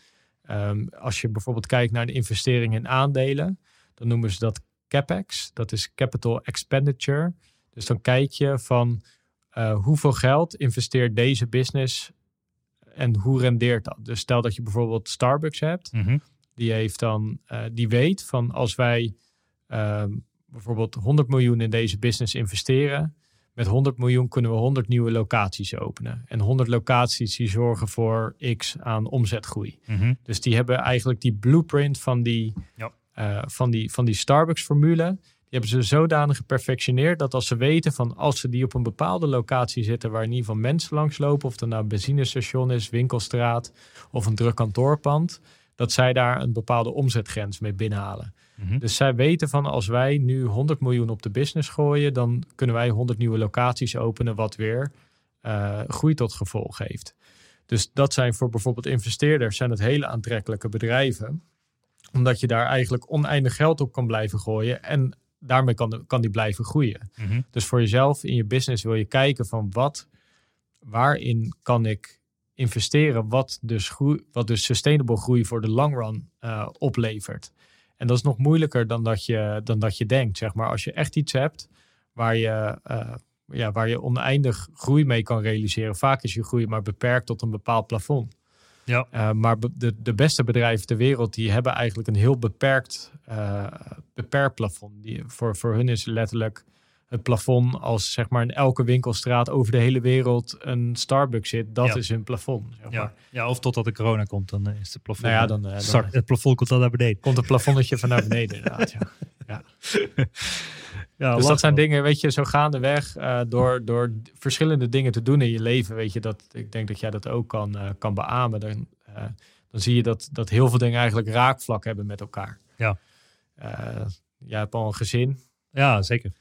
ehm, als je bijvoorbeeld kijkt naar een investering in aandelen, dan noemen ze dat CapEx. Dat is Capital Expenditure. Dus dan kijk je van eh, hoeveel geld investeert deze business en hoe rendeert dat. Dus stel dat je bijvoorbeeld Starbucks hebt, die heeft dan, eh, die weet van als wij ehm, bijvoorbeeld 100 miljoen in deze business investeren, met 100 miljoen kunnen we 100 nieuwe locaties openen. En 100 locaties die zorgen voor x aan omzetgroei. Dus die hebben eigenlijk die blueprint van die, Ja. eh, van die, van die Starbucks-formule. Die hebben ze zodanig geperfectioneerd dat als ze weten van als ze die op een bepaalde locatie zitten waar in ieder geval mensen langslopen, of het nou een benzinestation is, winkelstraat of een druk kantoorpand, dat zij daar een bepaalde omzetgrens mee binnenhalen. Dus zij weten van als wij nu 100 miljoen op de business gooien, dan kunnen wij 100 nieuwe locaties openen, wat weer eh, groei tot gevolg heeft. Dus dat zijn voor bijvoorbeeld investeerders zijn het hele aantrekkelijke bedrijven. Omdat je daar eigenlijk oneindig geld op kan blijven gooien. En daarmee kan, de- kan die blijven groeien. Dus voor jezelf in je business wil je kijken van wat, waarin kan ik investeren wat dus, groei, wat dus sustainable groei voor de long run eh, oplevert. En dat is nog moeilijker dan dat je, dan dat je denkt. Zeg maar. Als je echt iets hebt waar je, eh, ja, waar je oneindig groei mee kan realiseren. Vaak is je groei maar beperkt tot een bepaald plafond. Ja. Eh, maar de, de beste bedrijven ter wereld die hebben eigenlijk een heel beperkt, beperkt plafond. Die, voor, voor hun is letterlijk het plafond als zeg maar in elke winkelstraat over de hele wereld een Starbucks zit. Dat Ja. is hun plafond. Zeg maar. Ja. ja, of totdat de corona komt, dan is het plafond. Nou ja, dan, eh, dan- het plafond komt dan naar beneden. Komt het plafondetje van naar beneden inderdaad. Ja. Ja, Dus dat zijn dingen, weet je, zo gaandeweg eh door, door verschillende dingen te doen in je leven, weet je, dat ik denk dat jij dat ook kan, eh, kan beamen. Dan, dan zie je dat, dat heel veel dingen eigenlijk raakvlak hebben met elkaar. Ja. Jij hebt al een gezin. Ja, zeker.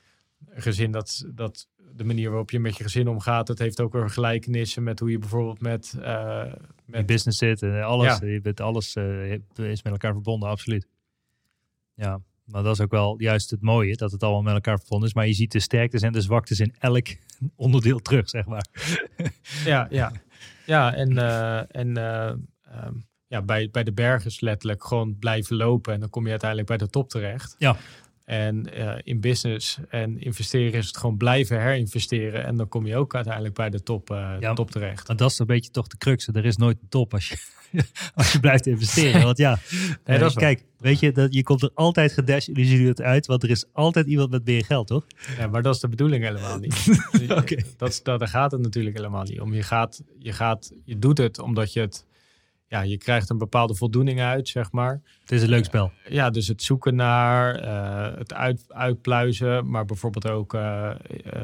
Gezin dat, dat de manier waarop je met je gezin omgaat, dat heeft ook weer gelijkenissen met hoe je bijvoorbeeld met, eh, Met business zit en alles. Ja. Je bent alles eh, is met elkaar verbonden, absoluut. Ja, maar dat is ook wel juist het mooie, dat het allemaal met elkaar verbonden is. Maar je ziet de sterktes en de zwaktes in elk onderdeel terug, zeg maar. Ja, ja. ja en, eh, en eh, ehm, ja, bij, bij de berg is letterlijk gewoon blijven lopen en dan kom je uiteindelijk bij de top terecht. Ja. En eh, in business en investeren is het gewoon blijven herinvesteren en dan kom je ook uiteindelijk bij de top, eh, Ja. top terecht. Maar dat is een beetje toch de crux. Er is nooit een top als je, als je blijft investeren. Want ja, Nee, dat is wel. kijk, weet je, dat, je komt er altijd gedesillusioneerd uit. Want er is altijd iemand met meer geld, toch? Ja, maar dat is de bedoeling helemaal niet. Oké. dat, is- dat, daar gaat het natuurlijk helemaal niet om. Je, gaat, je, gaat, je doet het omdat je het ja, je krijgt een bepaalde voldoening uit, zeg maar. Het is een leuk spel. Ja, dus het zoeken naar, eh, het uit, uitpluizen, maar bijvoorbeeld ook eh,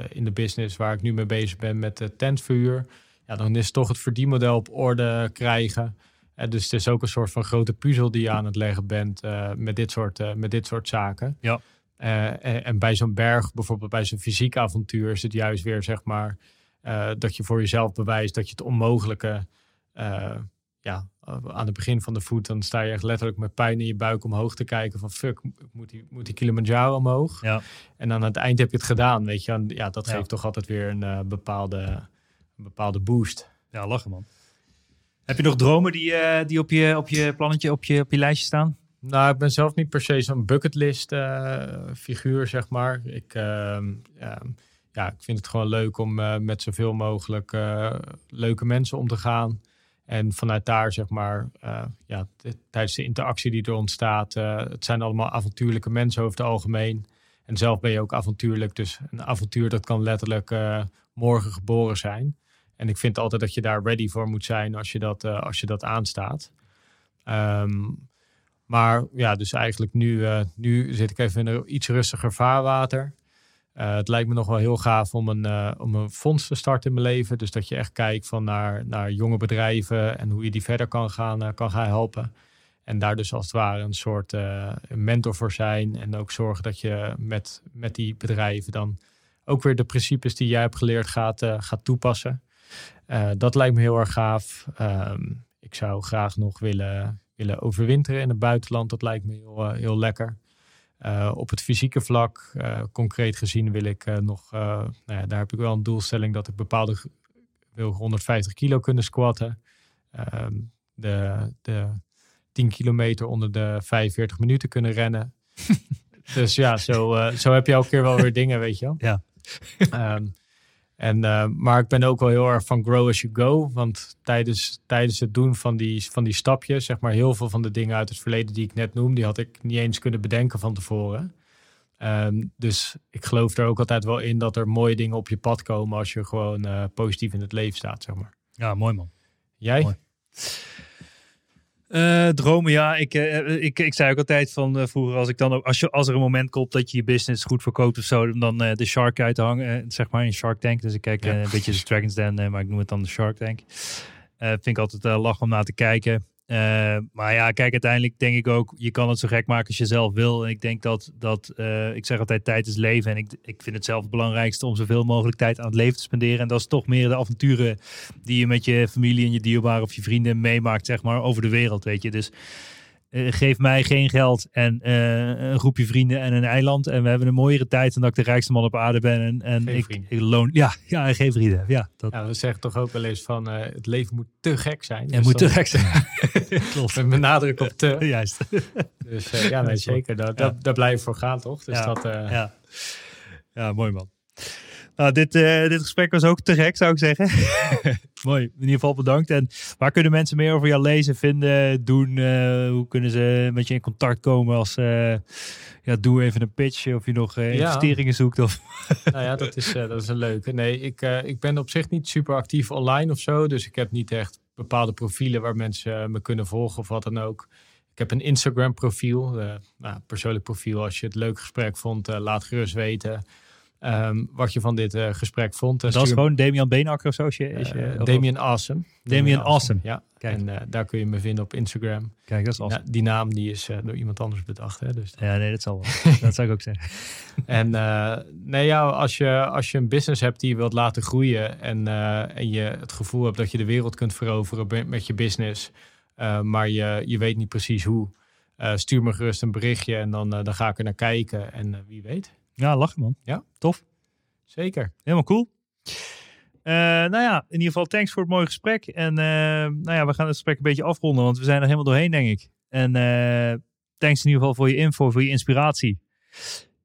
in de business waar ik nu mee bezig ben met de tentverhuur. Ja, dan is toch het verdienmodel op orde krijgen. En dus het is ook een soort van grote puzzel die je aan het leggen bent met, dit soort, met dit soort zaken. Ja. en, en, bij zo'n berg, bijvoorbeeld bij zo'n fysiek avontuur, is het juist weer zeg maar dat je voor jezelf bewijst dat je het onmogelijke ja, aan het begin van de voet, dan sta je echt letterlijk met pijn in je buik omhoog te kijken van fuck, moet die, moet die Kilimanjaro omhoog? Ja. En dan aan het eind heb je het gedaan, weet je. En ja, dat geeft toch altijd weer een uh, bepaalde, een bepaalde boost. Ja, lachen man. Heb je nog dromen die, uh, die op, je, op je plannetje, op je, op je lijstje staan? Nou, ik ben zelf niet per se zo'n bucketlist uh, figuur, zeg maar. Ik, ehm, ja, ik vind het gewoon leuk om met zoveel mogelijk leuke mensen om te gaan. En vanuit daar, zeg maar, uh, ja, tijdens de interactie die er ontstaat, uh, het zijn allemaal avontuurlijke mensen over het algemeen. En zelf ben je ook avontuurlijk. Dus een avontuur dat kan letterlijk uh, morgen geboren zijn. En ik vind altijd dat je daar ready voor moet zijn als je dat, als je dat aanstaat. Um, maar ja, dus eigenlijk nu, nu zit ik even in een iets rustiger vaarwater. Uh, het lijkt me nog wel heel gaaf om een, uh, om een fonds te starten in mijn leven. Dus dat je echt kijkt van naar, naar jonge bedrijven en hoe je die verder kan gaan, uh, kan gaan helpen. En daar dus als het ware een soort mentor voor zijn. En ook zorgen dat je met, met die bedrijven dan ook weer de principes die jij hebt geleerd gaat, gaat toepassen. dat lijkt me heel erg gaaf. Um, ik zou graag nog willen, willen overwinteren in het buitenland. Dat lijkt me heel, heel lekker. Uh, op het fysieke vlak, uh, concreet gezien, wil ik uh, nog, nou ja, daar heb ik wel een doelstelling dat ik bepaalde, wil 150 kilo kunnen squatten. Ehm, de, de 10 kilometer onder de 45 minuten kunnen rennen. dus ja, zo, zo heb je elke keer wel weer dingen, weet je wel. Ja. Um, en, uh, maar ik ben ook wel heel erg van grow as you go. Want tijdens, tijdens het doen van die, van die stapjes, zeg maar heel veel van de dingen uit het verleden die ik net noem, die had ik niet eens kunnen bedenken van tevoren. Um, dus ik geloof er ook altijd wel in dat er mooie dingen op je pad komen als je gewoon uh, positief in het leven staat, zeg maar. Ja, mooi man. Jij? Mooi. Uh, dromen, ja. Ik, uh, ik, ik zei ook altijd van uh, vroeger, als, ik dan, als, je, als er een moment komt dat je je business goed verkoopt of zo, dan de Shark uit te hangen, zeg maar in Shark Tank. Dus ik kijk ja. een beetje de Dragon's Den, maar ik noem het dan de Shark Tank. vind ik altijd lach om naar te kijken. Uh, maar ja, kijk, uiteindelijk denk ik ook, je kan het zo gek maken als je zelf wil. En ik denk dat, dat uh, ik zeg altijd, tijd is leven. En ik, ik vind het zelf het belangrijkste om zoveel mogelijk tijd aan het leven te spenderen. En dat is toch meer de avonturen die je met je familie en je dierbaren of je vrienden meemaakt, zeg maar, over de wereld, weet je. Dus uh, geef mij geen geld en uh, een groepje vrienden en een eiland. En we hebben een mooiere tijd dan dat ik de rijkste man op aarde ben. En, en ik, ik, loon. Ja, ja, en geen vrienden. Ja, dat... ja, we zeggen toch ook wel eens van uh, het leven moet te gek zijn. Het dus moet dan... te gek zijn. Klopt. Met nadruk op te. Juist. dus ja, nee, zeker. Daar, ja. daar, je voor gaan, toch? Dus dat, ja. ja, mooi man. Nou, dit, uh, dit gesprek was ook te gek, zou ik zeggen. Mooi, in ieder geval bedankt. En waar kunnen mensen meer over jou lezen, vinden, doen? Uh, hoe kunnen ze met je in contact komen als... Uh, ja, doe even een pitch of je nog investeringen ja. zoekt. Of nou ja, dat is, dat is een leuke. Nee, ik, ik ben op zich niet super actief online of zo. Dus ik heb niet echt bepaalde profielen waar mensen me kunnen volgen of wat dan ook. Ik heb een Instagram profiel, nou, persoonlijk profiel. Als je het leuk gesprek vond, laat gerust weten. Um, wat je van dit uh, gesprek vond. Dat is gewoon Damian Beenakker of zo? Is je, is je, uh, Damian Awesome. Damian Awesome. Ja, Kijk. en uh, daar kun je me vinden op Instagram. Kijk, dat is awesome. Ja, die naam die is door iemand anders bedacht. Hè, dus ja, nee, dat zal wel. dat zou ik ook zeggen. en nee, ja, als, je, als je een business hebt die je wilt laten groeien en, en je het gevoel hebt dat je de wereld kunt veroveren met je business, maar je, je weet niet precies hoe, stuur me gerust een berichtje en dan, dan ga ik er naar kijken en wie weet. Ja, lachen man. Ja. Tof. Zeker. Helemaal cool. Uh, nou ja, in ieder geval thanks voor het mooie gesprek. En uh, nou ja, we gaan het gesprek een beetje afronden, want we zijn er helemaal doorheen, denk ik. En uh, thanks in ieder geval voor je info, voor je inspiratie.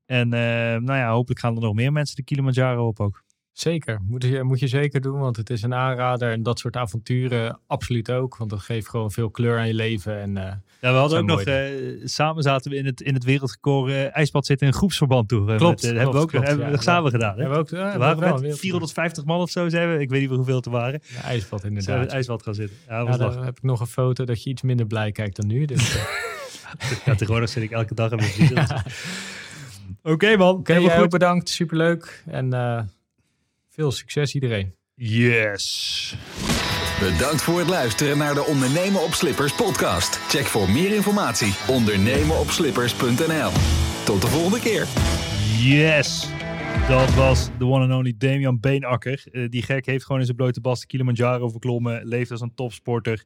En nou ja, hopelijk gaan er nog meer mensen de Kilimanjaro op ook. Zeker, moet je, moet je zeker doen, want het is een aanrader. En dat soort avonturen absoluut ook, want dat geeft gewoon veel kleur aan je leven. En, uh, ja, we hadden ook nog, uh, samen zaten we in het, in het wereldrecord uh, ijsbad zitten in groepsverband toe. Klopt, klopt hebben we ook klopt, hebben we samen ja. gedaan. Hè? Hebben we ook, ja, we waren met 450 man of zo, zijn we. Ik weet niet hoeveel te waren. Ja, ijsbad Zijn we in inderdaad. het ijsbad gaan zitten. Ja, was daar heb ik nog een foto dat je iets minder blij kijkt dan nu. Dus, eh, ja, tegenwoordig zit ik elke dag in mijn. Oké man, Oké, ook goed. bedankt. Superleuk. En eh, veel succes iedereen. Yes. Bedankt voor het luisteren naar de Ondernemen op Slippers podcast. Check voor meer informatie ondernemenopslippers.nl. Tot de volgende keer. Yes. Dat was de one and only Damian Beenakker. Eh, die gek heeft gewoon in zijn blote bas de Kilimanjaro verklommen. Leeft als een topsporter.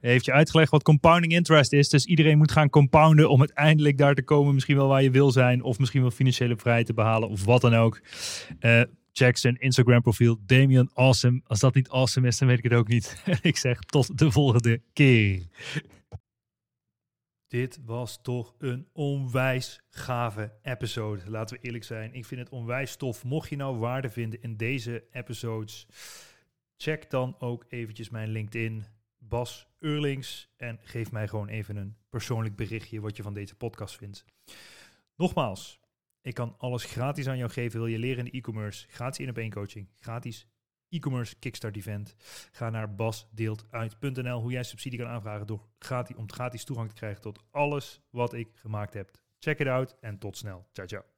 Heeft je uitgelegd wat compounding interest is. Dus iedereen moet gaan compounden om uiteindelijk daar te komen. Misschien wel waar je wil zijn. Of misschien wel financiële vrijheid te behalen. Of wat dan ook. Eh, check zijn Instagram profiel. Damian Awesome. Als dat niet awesome is, dan weet ik het ook niet. Ik zeg tot de volgende keer. Dit was toch een onwijs gave episode. Laten we eerlijk zijn. Ik vind het onwijs tof. Mocht je nou waarde vinden in deze episodes, check dan ook eventjes mijn LinkedIn, Bas Eurlings. En geef mij gewoon even een persoonlijk berichtje wat je van deze podcast vindt. Nogmaals, ik kan alles gratis aan jou geven. Wil je leren in de e-commerce? Gratis in op één coaching. Gratis e-commerce kickstart event. Ga naar basdeeltuit.nl hoe jij subsidie kan aanvragen door gratis, om gratis toegang te krijgen tot alles wat ik gemaakt heb. Check it out en tot snel. Ciao, ciao.